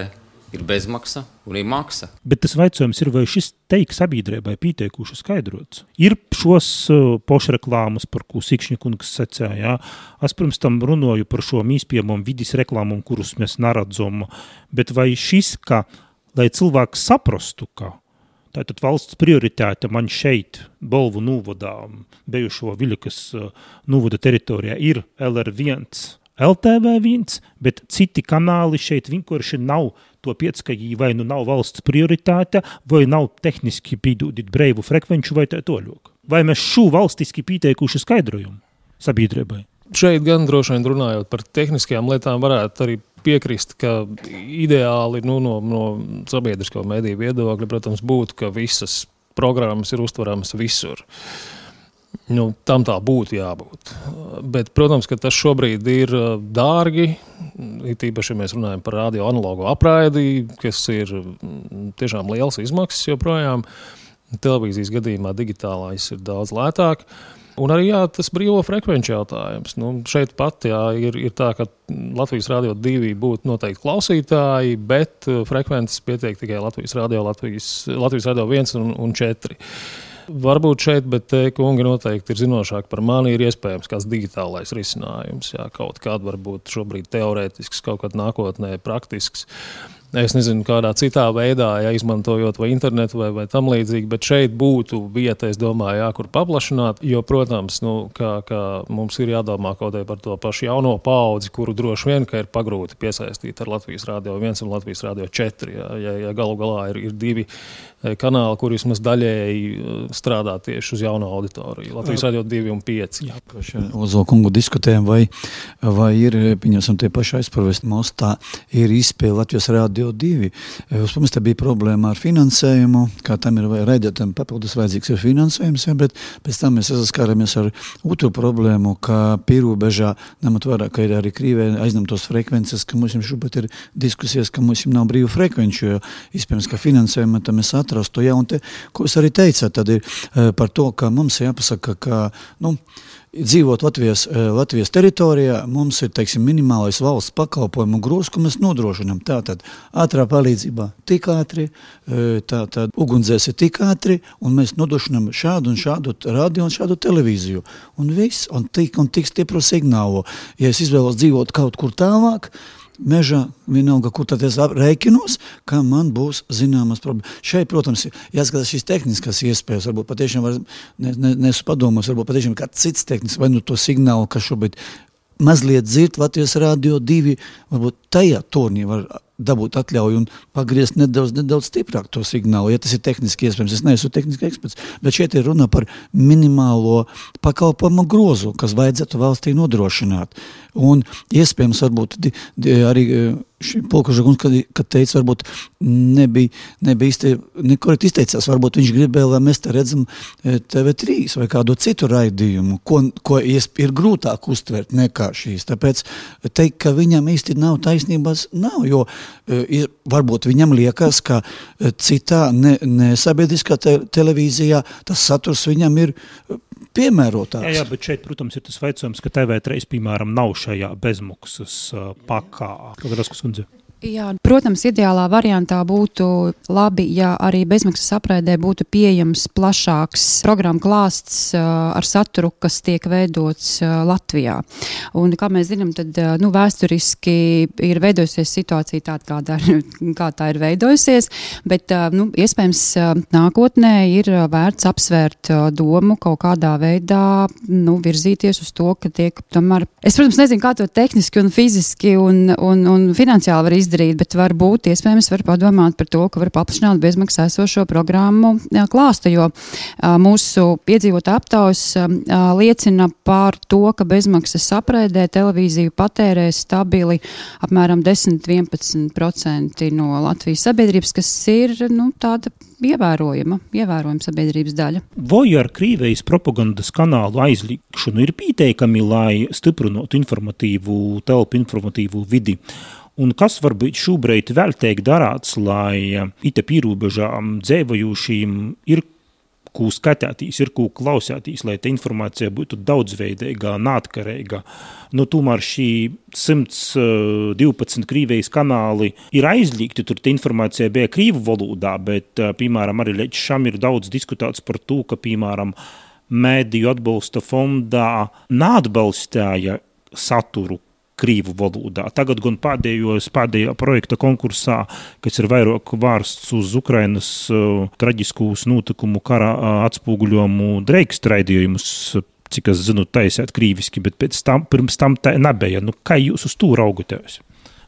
ir bezmaksa un ir maksa. Bet tas jautājums ir, vai šis teiks sabiedrībai pieteikuši skaidrots? Ir šos uh, pošreklāmas, par ko Sikšņikungs secēja. Es pirms tam runāju par šo mīspiemumu vidas reklāmu, kurus mēs neredzam. Bet vai šis, ka, lai cilvēks saprastu, ka Tātad valsts prioritāte man šeit, Bolvu novadā, bijušo Viļakas uh, novada teritorijā, ir LR1, LTV1, bet citi kanāli šeit vienkārši nav to piec, ka viņi vai nu nav valsts prioritāte, vai nav tehniski pīdūdīt breivu frekvenču vai tā toļok. Vai mēs šo valstiski pieteikuši skaidrojumu sabiedrībai? Šeit gan droši vien runājot par tehniskajām lietām, varētu arī piekrist, ka ideāli nu, no, no sabiedrisko mediju viedokļa, protams, būtu, ka visas programmas ir uztveramas visur. Nu, tam tā būtu jābūt. Bet, protams, ka tas šobrīd ir uh, dārgi. It īpaši, ja mēs runājam par radio analogu apraidi, kas ir mm, tiešām liels izmaksas joprojām. Televīzijas gadījumā digitālais ir daudz lētāk. Un arī jā, tas brīvo frekvenču jautājums. Nu, šeit pat jā, ir, ir tā, ka Latvijas Rādio 2 būtu noteikti klausītāji, bet uh, frekvences pietiek tikai Latvijas Rādio, Latvijas, Latvijas Rādio 1 un, un 4. Varbūt šeit, bet te kungi noteikti ir zinošāki par mani. Ir iespējams kāds digitālais risinājums, jā, kaut kāda varbūt šobrīd teorētisks, kaut kad nākotnē praktisks. Es nezinu, kādā citā veidā, ja izmantojot vai internetu vai, vai tam līdzīgi, bet šeit būtu vieta, es domāju, jā, kur paplašināt. Jo, protams, nu, kā, kā mums ir jādomā kaut kā par to pašu jauno paudzi, kuru droši vien ir pagrūti piesaistīt ar Latvijas Rādio 1 un Latvijas Rādio 4. Jā, ja, ja galu galā ir, ir divi e, kanāli, kur vismaz daļēji e, strādā tieši uz jauno auditoriju. Latvijas Rādio 2 un 5. Jā, uz Okungu diskutējam, vai, vai ir, pieņemsim, tie paši aizpravesti mostā, ir izpēle Latvijas Rādio Radio 2. Vispirms bija problēma ar finansējumu, kā tam ir raidītājiem papildus vajadzīgs ir finansējums, ja, bet pēc tam mēs saskārāmies ar otru problēmu, ka pierobežā, ņemot vērā, ka ir arī Krīvē aizņemtos frekvences, ka mums šobrīd ir diskusijas, ka mums nav brīvu frekvenču, jo iespējams, ka finansējumu tam mēs atrastu. Ja, un te, ko es arī teicu, tad ir par to, ka mums jāpasaka, ka, nu, dzīvot Latvijas, eh, Latvijas teritorijā, mums ir teiksim, minimālais valsts pakalpojumu grūs, ko mēs nodrošinām. Tātad ātrā palīdzība tik ātri, eh, tātad ugunsdzēs ir tik ātri, un mēs nodrošinām šādu un šādu radio un šādu televīziju. Un viss, un tik, un tik stipru signālu. Ja es izvēlos dzīvot kaut kur tālāk, mežā, vienalga, kur tad es rēķinos, ka man būs zināmas problēmas. Šeit, protams, jāskatās šīs tehniskas iespējas, varbūt patiešām var, ne, ne, nesu padomos, varbūt patiešām kāds cits tehnisks, vai nu to signālu, kas šobrīd mazliet dzird Latvijas Rādio 2, varbūt tajā turnī var dabūt atļauju un pagriezt nedaudz, nedaudz stiprāk to signālu, ja tas ir tehniski iespējams. Es neesmu tehniski eksperts, bet šeit ir runa par minimālo pakalpojumu grozu, kas vajadzētu valstī nodrošināt. Un iespējams, varbūt arī Polkaža kungs, kad, kad teica, varbūt nebija, nebija īsti nekorekti izteicās, varbūt viņš gribēja, lai mēs te redzam e, TV3 vai kādu citu raidījumu, ko, ko ir grūtāk uztvert nekā šīs. Tāpēc teikt, ka viņam īsti nav taisnības, nav, jo e, varbūt viņam liekas, ka e, citā ne, ne sabiedriskā te, televīzijā tas saturs viņam ir piemērotāks. Jā, jā, bet šeit, protams, ir tas jautājums, ka TV3, piemēram, nav šajā bezmaksas uh, pakā. Kādas kundze? Jā, protams, ideālā variantā būtu labi, ja arī bezmaksas apraidē būtu pieejams plašāks programmu klāsts ar saturu, kas tiek veidots Latvijā. Un, kā mēs zinām, tad nu, vēsturiski ir veidojusies situācija tāda, kāda ir, kā tā ir veidojusies, bet nu, iespējams nākotnē ir vērts apsvērt domu kaut kādā veidā nu, virzīties uz to, ka tiek tomēr, es, protams, nezinu, kā to tehniski un fiziski un, un, un finansiāli var izdarīt izdarīt, bet varbūt iespējams var padomāt par to, ka var paplašināt bezmaksas esošo programmu klāstu, jo mūsu piedzīvotā aptaujas liecina par to, ka bezmaksas apraidē televīziju patērē stabili apmēram 10-11% no Latvijas sabiedrības, kas ir nu, tāda ievērojama, ievērojama sabiedrības daļa. Vai ar Krievijas propagandas kanālu aizliekšanu ir pieteikami, lai stiprinātu informatīvu telpu, informatīvu vidi? Un kas varbūt šobrīd vēl tiek darāts, lai eh, ite pīrūbežām dzīvojušiem ir ko skatīties, ir ko klausīties, lai tā informācija būtu daudzveidīga, neatkarīga. Nu, tomēr šī 112 eh, krīvijas kanāli ir aizliegti, tur informācija bija krīvu valodā, bet, eh, piemēram, arī līdz šam ir daudz diskutēts par to, ka, piemēram, mēdīju atbalsta fondā neatbalstīja saturu, krīvu valodā. Tagad gan pēdējos, pēdējā projekta konkursā, kas ir vairāk vērsts uz Ukrainas uh, traģiskus notikumu kara uh, atspoguļojumu Dreiks raidījumus, cik es zinu, taisēt krīviski, bet pēc tam, pirms tam tā nebija. Nu, kā jūs uz to raugaties?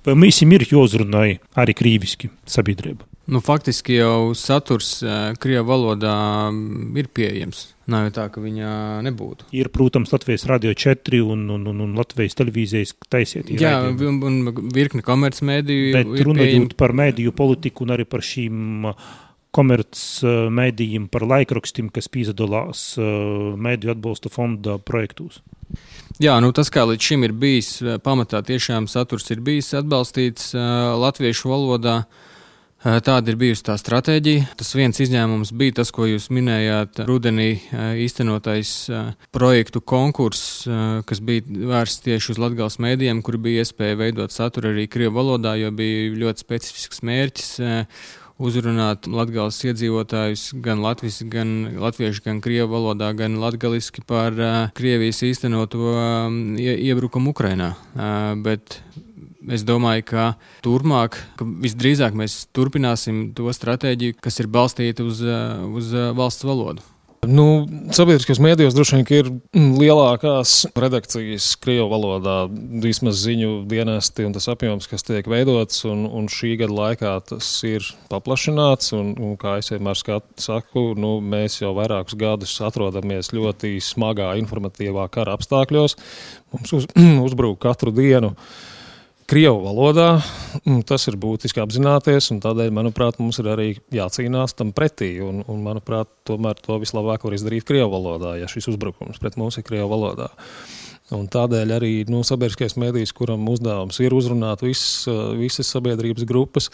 Vai mums ir jāuzrunā arī krīviski sabiedrība? Nu, faktiski jau saturs uh, Krievijas valodā mm, ir pieejams. Nav jau tā, ka viņa nebūtu. Ir, protams, Latvijas radio 4 un, un, un, un Latvijas televīzijas taisiet. Jā, un, un virkni komercmediju. Bet runājot par mediju politiku un arī par šīm uh, komercmedijiem, par laikrakstiem, kas pīzadalās uh, mediju atbalsta fonda projektos. Jā, nu tas, kā līdz šim ir bijis, uh, pamatā tiešām saturs ir bijis atbalstīts uh, latviešu valodā. Uh, Tāda ir bijusi tā stratēģija. Tas viens izņēmums bija tas, ko jūs minējāt, rudenī īstenotais projektu konkurss, kas bija vērsts tieši uz Latvijas mēdījiem, kur bija iespēja veidot saturu arī Krievu valodā, jo bija ļoti specifisks mērķis uzrunāt latgales iedzīvotājus gan latvis, gan latviešu, gan krievu valodā, gan latgaliski par Krievijas īstenoto um, ie, iebrukumu Ukrainā. Bet es domāju, ka turpmāk, ka visdrīzāk mēs turpināsim to stratēģiju, kas ir balstīta uz, uz valsts valodu. Nu, sabiedriskajos mēdījos droši vien ir mm, lielākās redakcijas krievu valodā, vismaz ziņu dienesti un tas apjoms, kas tiek veidots. Un, un šī gada laikā tas ir paplašināts. Un, un kā es vienmēr saku, nu, mēs jau vairākus gadus atrodamies ļoti smagā informatīvā kara apstākļos. Mums uz, uzbrūk katru dienu. Krievu valodā. Tas ir būtiski apzināties, un tādēļ, manuprāt, mums ir arī jācīnās tam pretī. Un, un manuprāt, tomēr to vislabāk var izdarīt Krievu valodā, ja šis uzbrukums pret mums ir Krievu valodā. Un tādēļ arī nu, sabiedriskais mēdījis, kuram uzdevums ir uzrunāt visas, visas sabiedrības grupas,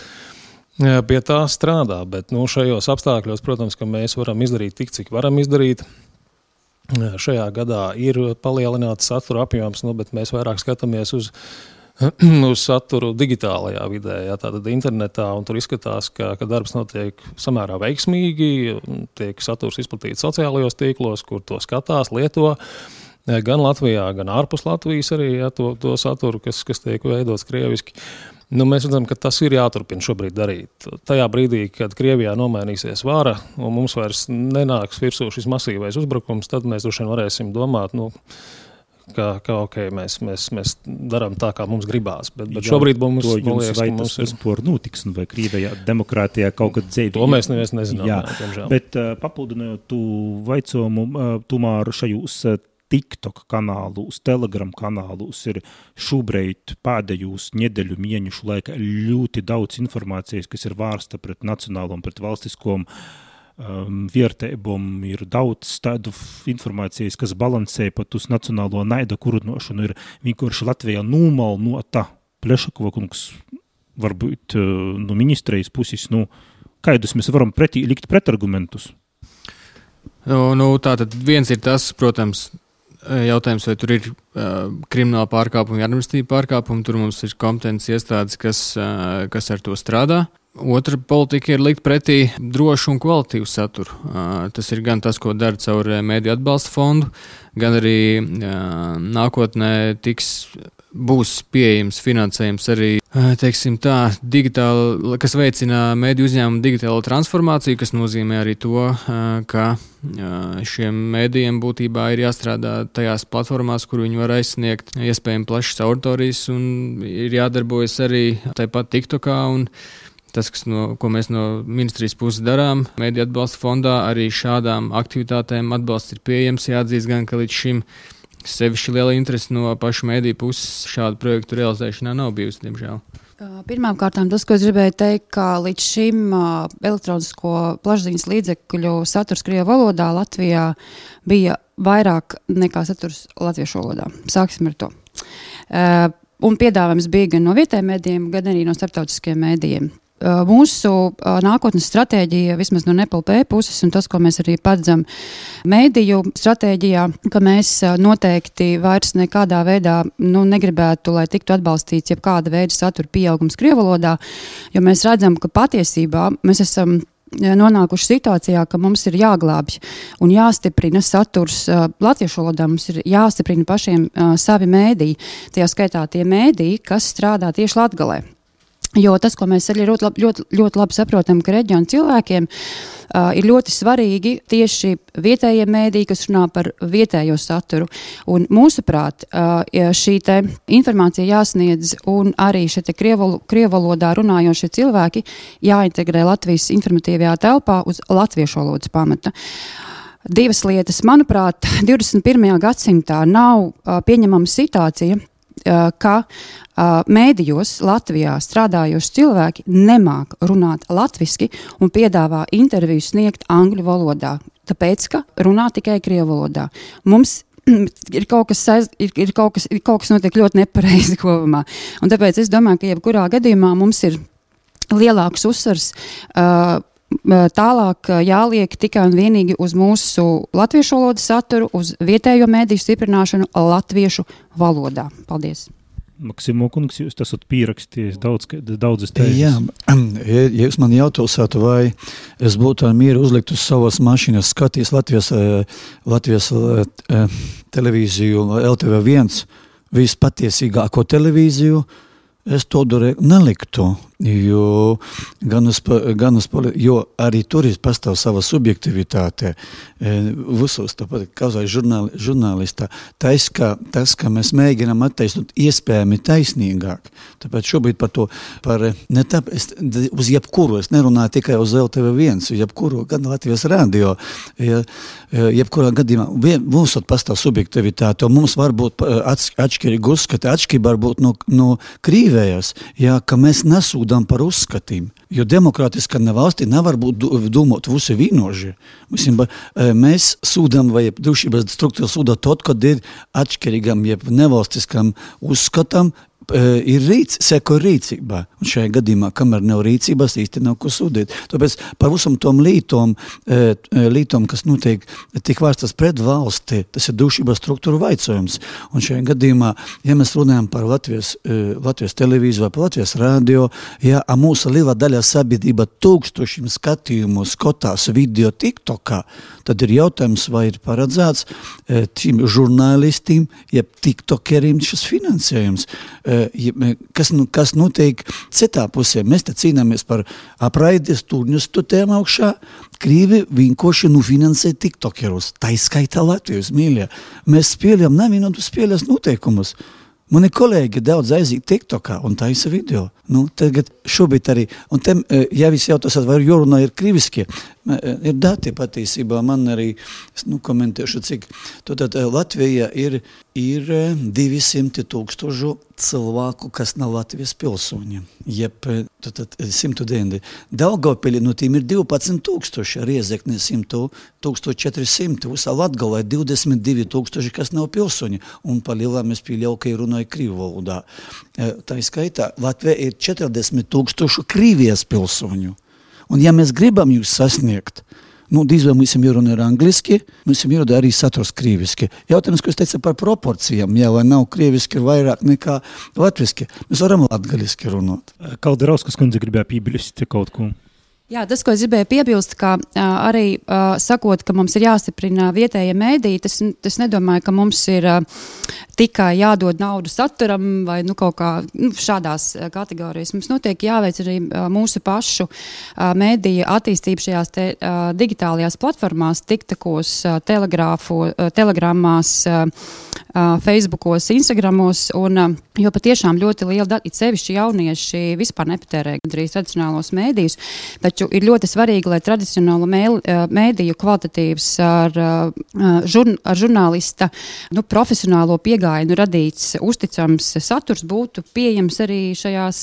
pie tā strādā. Bet nu, šajos apstākļos, protams, mēs varam izdarīt tik, cik varam izdarīt. Šajā gadā ir palielināts satura apjoms, nu, bet mēs vairāk skatāmies uz uz saturu digitālajā vidē, jā, tātad internetā. Tur izskatās, ka, ka darbs notiek samērā veiksmīgi, tiek saturs izplatīts sociālajos tīklos, kur to skatās, lieto. Gan Latvijā, gan ārpus Latvijas arī jā, to, to saturu, kas, kas tiek veidots krieviski. Nu, mēs redzam, ka tas ir jāturpina šobrīd darīt. Tajā brīdī, kad Krievijā nomainīsies vara un mums vairs nenāks virsū šis masīvais uzbrukums, tad mēs droši vien varēsim domāt, nu, ka, ka okay, mēs, mēs, mēs darām tā, kā mums gribās. Bet, bet Jā, šobrīd mums, mums liekas, vai tas ir sport notiks, vai Krievijā demokrātijā kaut kad dzēd. To mēs neviens nezinām. Jā, jā bet uh, papildinot tu vaicojumu, uh, tomēr šajos uh, TikTok kanālus, Telegram kanālus ir šobrīd pēdējos nedēļu mēnešu laikā ļoti daudz informācijas, kas ir vērsta pret nacionālo un pret valstisko uh, um, vērtībām ir daudz tādu informācijas, kas balansē pat uz nacionālo naida kurinošanu. Ir vienkārši Latvijā nūmalnota Plešakova kungs, varbūt uh, no ministrijas puses, nu, kādus mēs varam pretī likt pretargumentus? Nu, nu, tā tad viens ir tas, protams, jautājums, vai tur ir uh, krimināla pārkāpuma, administratīva pārkāpuma. Tur mums ir kompetences iestādes, kas, uh, kas ar to strādā. Otra politika ir likt pretī drošu un kvalitīvu saturu. Tas ir gan tas, ko dara caur Mēdīju atbalsta fondu, gan arī nākotnē tiks, būs pieejams finansējums arī teiksim, tā, digitāli, kas veicina mediju uzņēmumu digitālo transformāciju, kas nozīmē arī to, ka šiem mēdījiem būtībā ir jāstrādā tajās platformās, kur viņi var aizsniegt iespējami plašas auditorijas un ir jādarbojas arī tāpat TikTokā. Un, Tas, no, ko mēs no ministrijas puses darām, Mēdīņu atbalsta fondā, arī šādām aktivitātēm atbalsts ir pieejams. Jāatzīst, gan, ka līdz šim sevišķi liela interese no pašu mēdīju puses šādu projektu realizēšanā nav bijusi, diemžēl. Pirmkārt, tas, ko es gribēju teikt, ka līdz šim elektronisko plašsaziņas līdzekļu saturs Krievijas valodā Latvijā bija vairāk nekā saturs latviešu valodā. Sāksim ar to. Un piedāvājums bija gan no vietējiem mēdījiem, gan arī no starptautiskiem mēdījiem. Uh, mūsu uh, nākotnes stratēģija, vismaz no NPLP puses, un tas, ko mēs arī paredzam mēdīju stratēģijā, ka mēs uh, noteikti vairs nekādā veidā nu, negribētu, lai tiktu atbalstīts jebkāda veida satura pieaugums Krievalodā, jo mēs redzam, ka patiesībā mēs esam nonākuši situācijā, ka mums ir jāglābj un jāstiprina saturs uh, latviešu valodā. Mums ir jāstiprina pašiem uh, savi mēdīji, tajā skaitā tie mēdīji, kas strādā tieši Latgalē. Jo tas, ko mēs arī ļoti, labi, ļoti, ļoti labi saprotam, ka reģionu cilvēkiem uh, ir ļoti svarīgi tieši vietējie mēdīji, kas runā par vietējo saturu. Un mūsuprāt, uh, šī informācija jāsniedz un arī šie krievu valodā runājošie cilvēki jāintegrē Latvijas informatīvajā telpā uz latviešu valodas pamata. Divas lietas, manuprāt, 21. gadsimtā nav uh, pieņemama situācija, ka mēdījos Latvijā strādājoši cilvēki nemāk runāt latviešu un piedāvā interviju sniegt angļu valodā, tāpēc ka runā tikai krievu valodā. Mums ir kaut kas, saiz, ir, ir kaut kas, ir kaut kas notiek ļoti nepareizi kopumā. Un tāpēc es domāju, ka jebkurā gadījumā mums ir lielāks uzsvars uh, tālāk jāliek tikai un vienīgi uz mūsu latviešu valodas saturu, uz vietējo mēdīju stiprināšanu latviešu valodā. Paldies! Maksimo kungs, jūs esat pierakstījis daudz, daudzas tēmas. Jā, ja jūs man jautājat, vai es būtu mieru uzlikt uz savas mašīnas, skatījis Latvijas, Latvijas televīziju, LTV1, vispatiesīgāko televīziju, es to neliktu. Jo, gan uz, gan uz, jo arī tur ir pastāv sava subjektivitāte. E, visos tāpat kā žurnāli, žurnālistā. Tas ka, tas, ka mēs mēģinām attaisnot iespējami taisnīgāk. Tāpēc šobrīd par to, par, ne tā, es, uz jebkuru, es nerunāju tikai uz LTV1, uz jebkuru, gan Latvijas radio, ja, e, jebkurā gadījumā mums pastāv subjektivitāte, un mums var būt e, atšķirīgi uzskati, atšķirība var būt no, no krīvējas, ja, ka mēs nesūdam sūdām par uzskatiem. Jo demokrātiskā valstī nevar būt domāt visi vienoži. E, mēs sūdām vai drošības struktūra sūda tad, kad ir atšķirīgam, jeb nevalstiskam uzskatam ir rīc, seko rīcībā. Un šajā gadījumā, kamēr nav rīcības, īsti nav ko sūdīt. Tāpēc par visam tom lītom, uh, lītom kas notiek tik vērstas pret valsti, tas ir drošības struktūra vaicojums. Un šajā gadījumā, ja mēs runājam par Latvijas, uh, Latvijas televīziju vai par Latvijas radio, ja mūsu liela daļa sabiedrība tūkstošiem skatījumu skatās video TikTokā, tad ir jautājums, vai ir paredzēts tiem žurnālistiem, jeb tiktokeriem šis finansējums. Kas, nu, kas notiek citā pusē? Mēs te cīnāmies par apraides turņus tutēm augšā. Krīvi vienkārši nu finansē tiktokerus. Tā izskaitā Latvijas mīļie. Mēs spēlējam nevienodus spēles noteikumus. Mani kolēģi daudz aiziet TikTokā un taisa video. Nu, tagad šobrīd arī, un te, ja visi jautās, vai jārunā ir kriviskie, ir dati patiesībā. Man arī, nu, komentēšu, cik tad Latvija ir, ir 200 tūkstošu cilvēku, kas nav Latvijas pilsoņi. Jeb, tad, tad 190. Daugavpili no tiem ir 12 tūkstoši, Riezekne 100, 1400, visā Latgalā ir 22 tūkstoši, kas nav pilsoņi, un pa lielām es pieļauju, ka ir runāja Krievu valodā. Tā skaitā Latvija ir 40 tūkstošu Krievijas pilsoņu. Un ja mēs gribam jūs sasniegt, nu, diez vai mums jārunā ir angliski, mums jārunā arī saturs krieviski. Jautājums, ko es teicu par proporcijām, jā, vai nav krieviski vairāk nekā latviski. Mēs varam latgaliski runāt. Kaldeраuskas kundze gribēja piebilst kaut ko. Jā, tas, ko es gribēju piebilst, ka uh, arī uh, sakot, ka mums ir jāstiprina vietējie mēdīji, tas, tas nedomāju, ka mums ir uh, tikai jādod naudu saturam vai nu, kaut kā nu, šādās kategorijās. Mums notiek jāveic arī uh, mūsu pašu uh, mēdīju attīstību šajās te, uh, digitālajās platformās, tiktakos, uh, uh, telegramās, uh, uh, Facebookos, Instagramos, un, uh, jo patiešām ļoti liela daļa, it sevišķi jaunieši vispār nepatērē gandrīz tradicionālos mēdījus, bet Taču ir ļoti svarīgi, lai tradicionāla mēdīju kvalitatīvs ar, žurn, ar žurnālista nu, profesionālo piegājienu radīts uzticams saturs būtu pieejams arī šajās,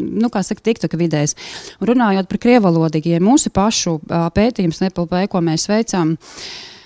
nu, kā saka, TikTok vidēs. Runājot par krievalodīgiem, mūsu pašu pētījums NPLP, ko mēs veicām,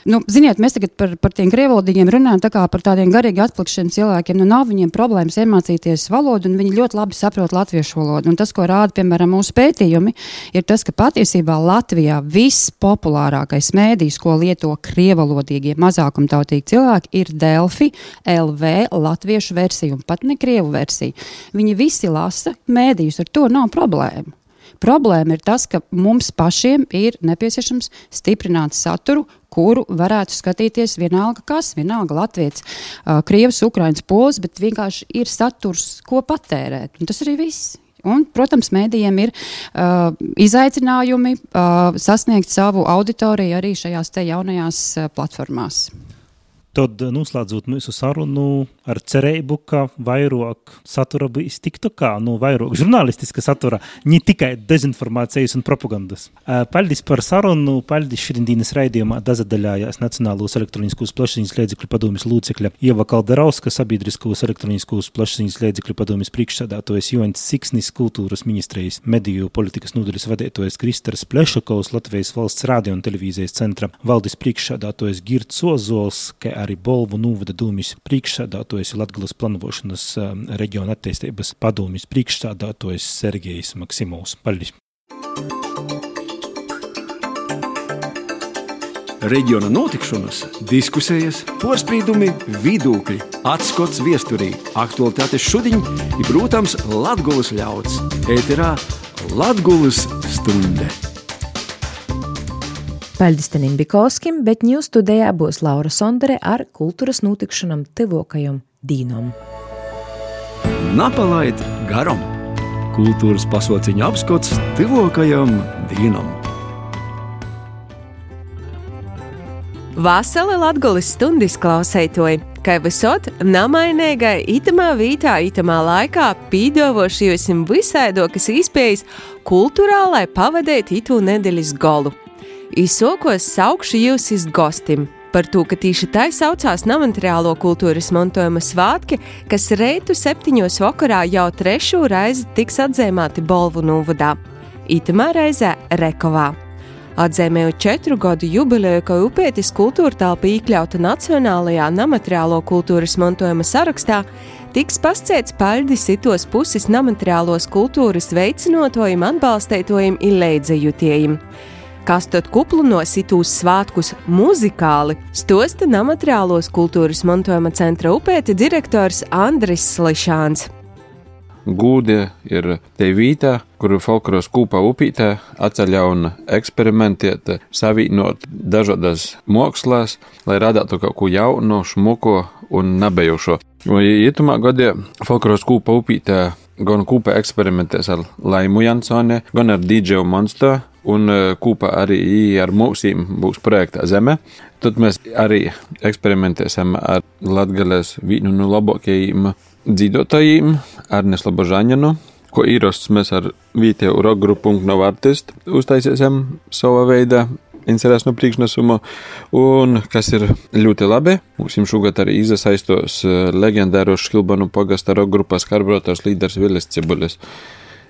Nu, ziniet, mēs tagad par, par tiem krievalodīgiem runājam tā par tādiem garīgi atplikšiem cilvēkiem. Nu, nav viņiem problēmas iemācīties valodu, un viņi ļoti labi saprot latviešu valodu. Un tas, ko rāda, piemēram, mūsu pētījumi, ir tas, ka patiesībā Latvijā vispopulārākais mēdījis, ko lieto krievalodīgie mazākumtautīgi cilvēki, ir Delfi LV latviešu versija un pat ne krievu versija. Viņi visi lasa mēdījus, ar to nav problēmu. Problēma ir tas, ka mums pašiem ir nepieciešams stiprināt saturu, kuru varētu skatīties vienalga kas, vienalga latviečs, uh, krievs, ukrains, pols, bet vienkārši ir saturs, ko patērēt. Un tas arī viss. Un, protams, mēdījiem ir uh, izaicinājumi uh, sasniegt savu auditoriju arī šajās jaunajās uh, platformās. Tad noslēdzot mūsu sarunu ar cerību, ka vairāk satura būs TikTokā, nu, vairāk žurnālistiska satura, ne tikai dezinformācijas un propagandas. Paldies par sarunu, paldies šodienas raidījumā dazadaļājās Nacionālos elektroniskos plašsaziņas līdzekļu padomjas lūcekļa Ieva Kalderauska, sabiedriskos elektroniskos plašsaziņas līdzekļu padomjas priekšsēdātojas Joņs Siksnis, kultūras ministrijas mediju politikas nodaļas vadītājs Kristers Plešakovs, Latvijas valsts radio un televīzijas centra valdes priekšsēdātojas Girts Ozols, arī Bolvu novada dūmis priekšsādātojas Latgalas planošanas um, reģiona attīstības padomjas priekšsādātojas Sergejs Maksimovs. Paldies! reģiona notikšanas, diskusijas, porcelāna, vidūkļi, atskats viesturī, aktualitātes šodien ir, protams, Latvijas ļauds. Ēterā Latvijas stunde. Paldies Tenim Bikovskim, bet ņūs studijā būs Laura Sondere ar kultūras notikšanam tuvokajam dīnom. Napalaid garam! Kultūras pasauciņa apskats tuvokajam dīnam! Vasala Latgulis stundis klausētoja, kā visot namainīgai itamā vītā, itamā laikā pīdovoši jūsim visaidokas īspējas kultūrālai pavadēt itu nedēļas golu. Izsokos saukšu jūs iz gostim, par to, ka tieši tai saucās nemateriālo kultūras mantojuma svātki, kas reitu septiņos vakarā jau trešo reizi tiks atzīmēti Bolvu Nūvadā. Itamā reizē Rekovā. Atzīmējot četru gadu jubileju, ka Upētis kultūra telpa iekļauta Nacionālajā nemateriālo kultūras mantojuma sarakstā, tiks pasciets paļdis itos puses nemateriālos kultūras veicinotojiem, atbalstētojiem un leidzējutējiem. Kas tad kuplunos itūs svētkus muzikāli, stosta nemateriālos kultūras mantojuma centra upēti direktors Andris Slišāns. Gūde ir te vītā, kur folkloras kūpa upītē atceļ un eksperimentēt, savīnot dažādas mākslās, lai radītu kaut ko jaunu, šmuku un nebejošo. Ietumā gadē folkloras kūpa upītē gan kūpa eksperimentēs ar Laimu Jansoni, gan ar DJ Monster, un kūpa arī ar mūsīm būs projektā Zeme. Tad mēs arī eksperimentēsim ar Latgales vīnu no labākajiem dzīvotājiem Arnes Labožāņanu, ko īrasts mēs ar vietēju rock grupu un nav artistu uztaisīsim savā veidā. Incerēs no priekšnesuma, un kas ir ļoti labi, mums šogad arī izasaistos leģendāro Škilbanu pagasta rock grupas karburators līderis Vilis Cibulis.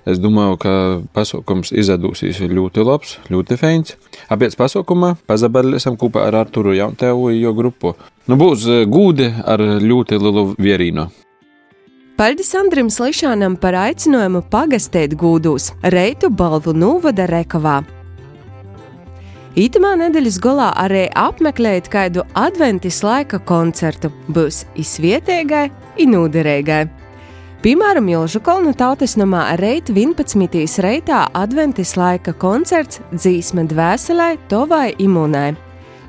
Es domāju, ka pasaukums izdosies ļoti labs, ļoti feins. Apēc pasaukumā pazabalēsim kopā ar Arturu Jauntevu jo grupu. Nu, būs gūdi ar ļoti lielu vierīnu. Paldies Andrim Slišanam par aicinājumu pagastēt gūdūs Reitu balvu Nūvada Rekavā. Itamā nedēļas galā arī apmeklēt kādu adventis laika koncertu. Būs izvietēgai, inūderīgai. Piemēram, Ilžu Kolna tautas namā Reit 11. reitā adventis laika koncerts dzīsme dvēselē, tovai imunai.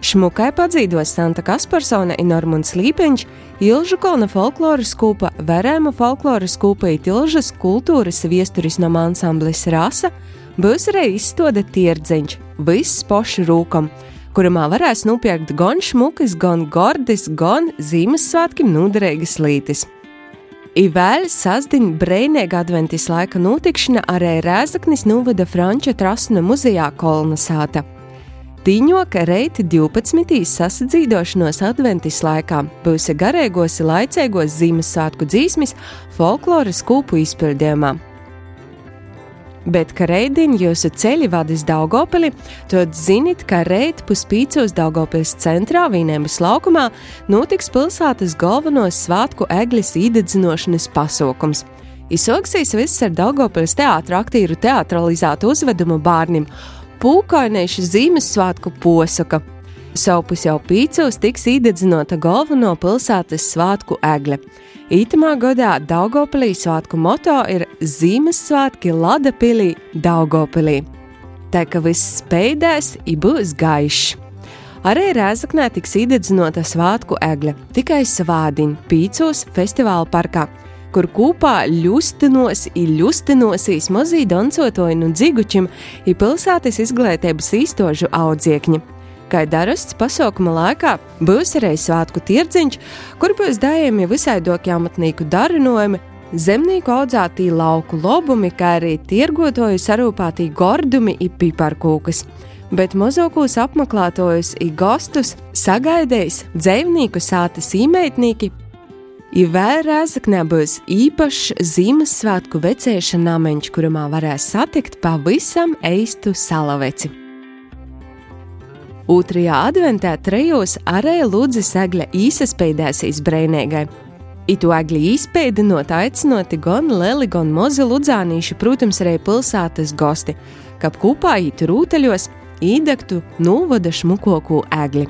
Šmukai padzīdos Santa Kasparsona un Normunds Līpeņš, Ilžu Kolna folkloras kūpa, Verēma folkloras kūpa, Itilžas kultūras viesturisnam ansamblis Rasa, būs arī izstoda tierdzeņš, viss poši rūkam, kuramā varēs nopirkt gan šmukas, gan gordis, gan Zīmessvētkim noderīgas lītis. Ivēl sasdiņa brīvīga adventis laika notikšana arī Rēzaknis novada Franča Trasna muzejā Kolnasāta. Tīņo, ka reiti 12. sasadzīdošanos adventis laikā būs garīgos, laicīgos Ziemassvētku dzīsmis folkloras kūpu izpildījumā. Bet, ka reidīni jūsu ceļi vadīs Daugopili, tad ziniet, ka reit puspīcos Daugopils centrā Vīnēmas laukumā notiks pilsētas galvenos svētku eglis īdedzinošanas pasaukums. Izsoksīs viss ar Daugopils teātra aktīru teatralizētu uzvedumu bārnim pūkainējuši Ziemassvētku posaka. Savpus jau pīcos tiks īdedzinota galveno pilsētas svētku egle. Ītamā gadā Daugopilī svētku moto ir Ziemassvētki Ladapilī Daugopilī. Tā ka viss spējdēs, i būs gaišs. Arī Rēzaknē tiks īdedzinota svētku egle, tikai svādiņa pīcos festivāla parkā kur kopā ļustinos, ļustinosīs mazī dancotoju un dzigučim ir pilsētas izglītības īstožu audziekņi. Kā darasts pasaukuma laikā, būs arī svētku tirdziņš, kur būs dājami visaidokie amatnieku darinojumi, zemnieku audzētī lauku lobumi, kā arī tirgotoju sarūpētī gordumi un piparkūkas bet mazākos apmeklētājus un gastus sagaidīs dzīvnieku sātas īmeitnieki, Ir vēl Rēzaknē būs īpašs Ziemassvētku vecēšana namiņš, kurā varēs satikt pavisam eistu salaveci. Otrajā adventā trejos arī Lūdzu Sagļa īsaspēdēsīs brēnēgai. Itu agli izpēdinot aicinoti gan Leli, gan Mozi Ludzānīši, protams, arī pilsētas gosti, kap kopā ītu rūteļos, īdegtu nūvada šmukoku egli.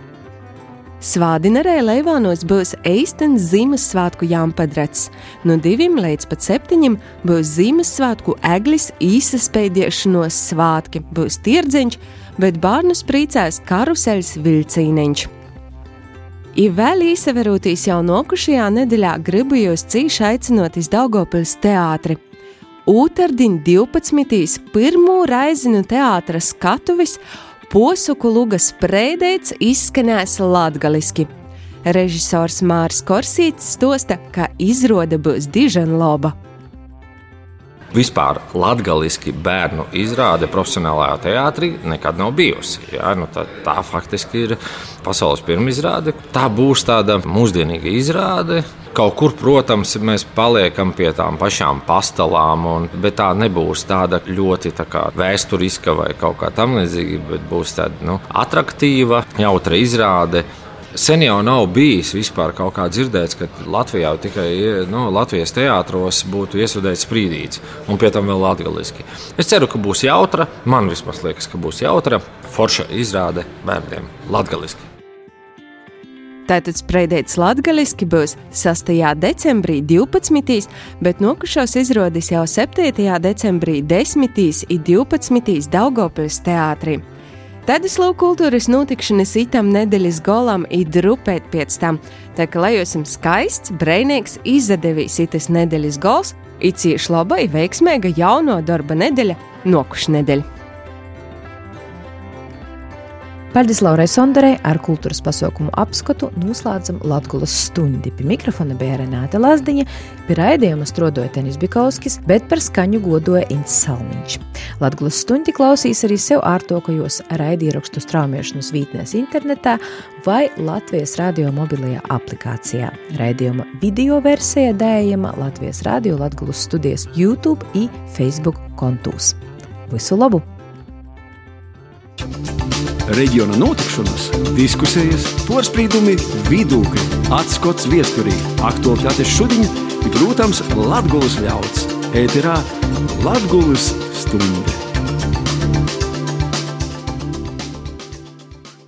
Svādinerē Leivānos būs Eistens Ziemassvētku jāmpadrats. No diviem līdz pat septiņiem būs Ziemassvētku eglis īsaspēdiešanos svātki, būs tirdziņš, bet bērnus priecēs karuseļs vilcīneņš. I vēl īsaverūtīs jau nokušajā nedēļā gribu jūs cīši aicinot iz Daugopils teātri. Ūtardiņ 12. pirmo reizi no teātra skatuvis Posuku lugas preidēts izskanēs latgaliski. Režisors Mārs Korsīts stosta, ka izrāde būs diženloba. Vispār latviešu bērnu izrāde profesionālajā teātrī nekad nav bijusi. Jā, nu tā, tā faktiski ir pasaules pirmizrāde. Tā būs tāda mūsdienīga izrāde, Kaut kur, protams, mēs paliekam pie tām pašām pastāvām, bet tā nebūs tāda ļoti tā kā, vēsturiska vai kaut kā tamlīdzīga, bet būs tāda nu, attraktīva, jautra izrāde. Sen jau nav bijis vispār kaut kā dzirdēts, ka Latvijā tikai nu, Latvijas teātros būtu iesudēts sprīdīts, un pie tam vēl latviešu. Es ceru, ka būs jautra. Man vismaz liekas, ka būs jautra, forša izrāde bērniem latviešu. Tātad spreidēts latgaliski būs 6. decembrī 12. bet nokušos izrādīs jau 7. decembrī 10. un 12. Daugopils teātrī. Tad es lūku kultūras notikšanas itam nedēļas golam ir drupēt pēc tam, tā ka lai jums skaists, brēnīgs, izdevīs itas nedēļas gols, ir cieši laba, ir veiksmīga jauno darba nedēļa, nokuša nedēļa. Paldies Laurai Sondarei ar kultūras pasaukumu apskatu noslēdzam Latgulas stundi. Pie mikrofona bija Renāta Lazdiņa, pie raidījuma strodoja Tenis Bikovskis, bet par skaņu godoja Ints Salmiņš. Latgulas stundi klausīs arī sev ārtokajos raidierakstu straumēšanas vītnēs internetā vai Latvijas radio mobilajā aplikācijā. Raidījuma video versija dējama Latvijas radio Latgulas studijas YouTube i Facebook kontūs. Visu labu! Reģiona notikšanas, diskusijas, porcelāna, vidūkļi, atskats viesturī, aktuālitātes šodien, ir, protams, Latvijas ļauds. Ēterā Latvijas stunde.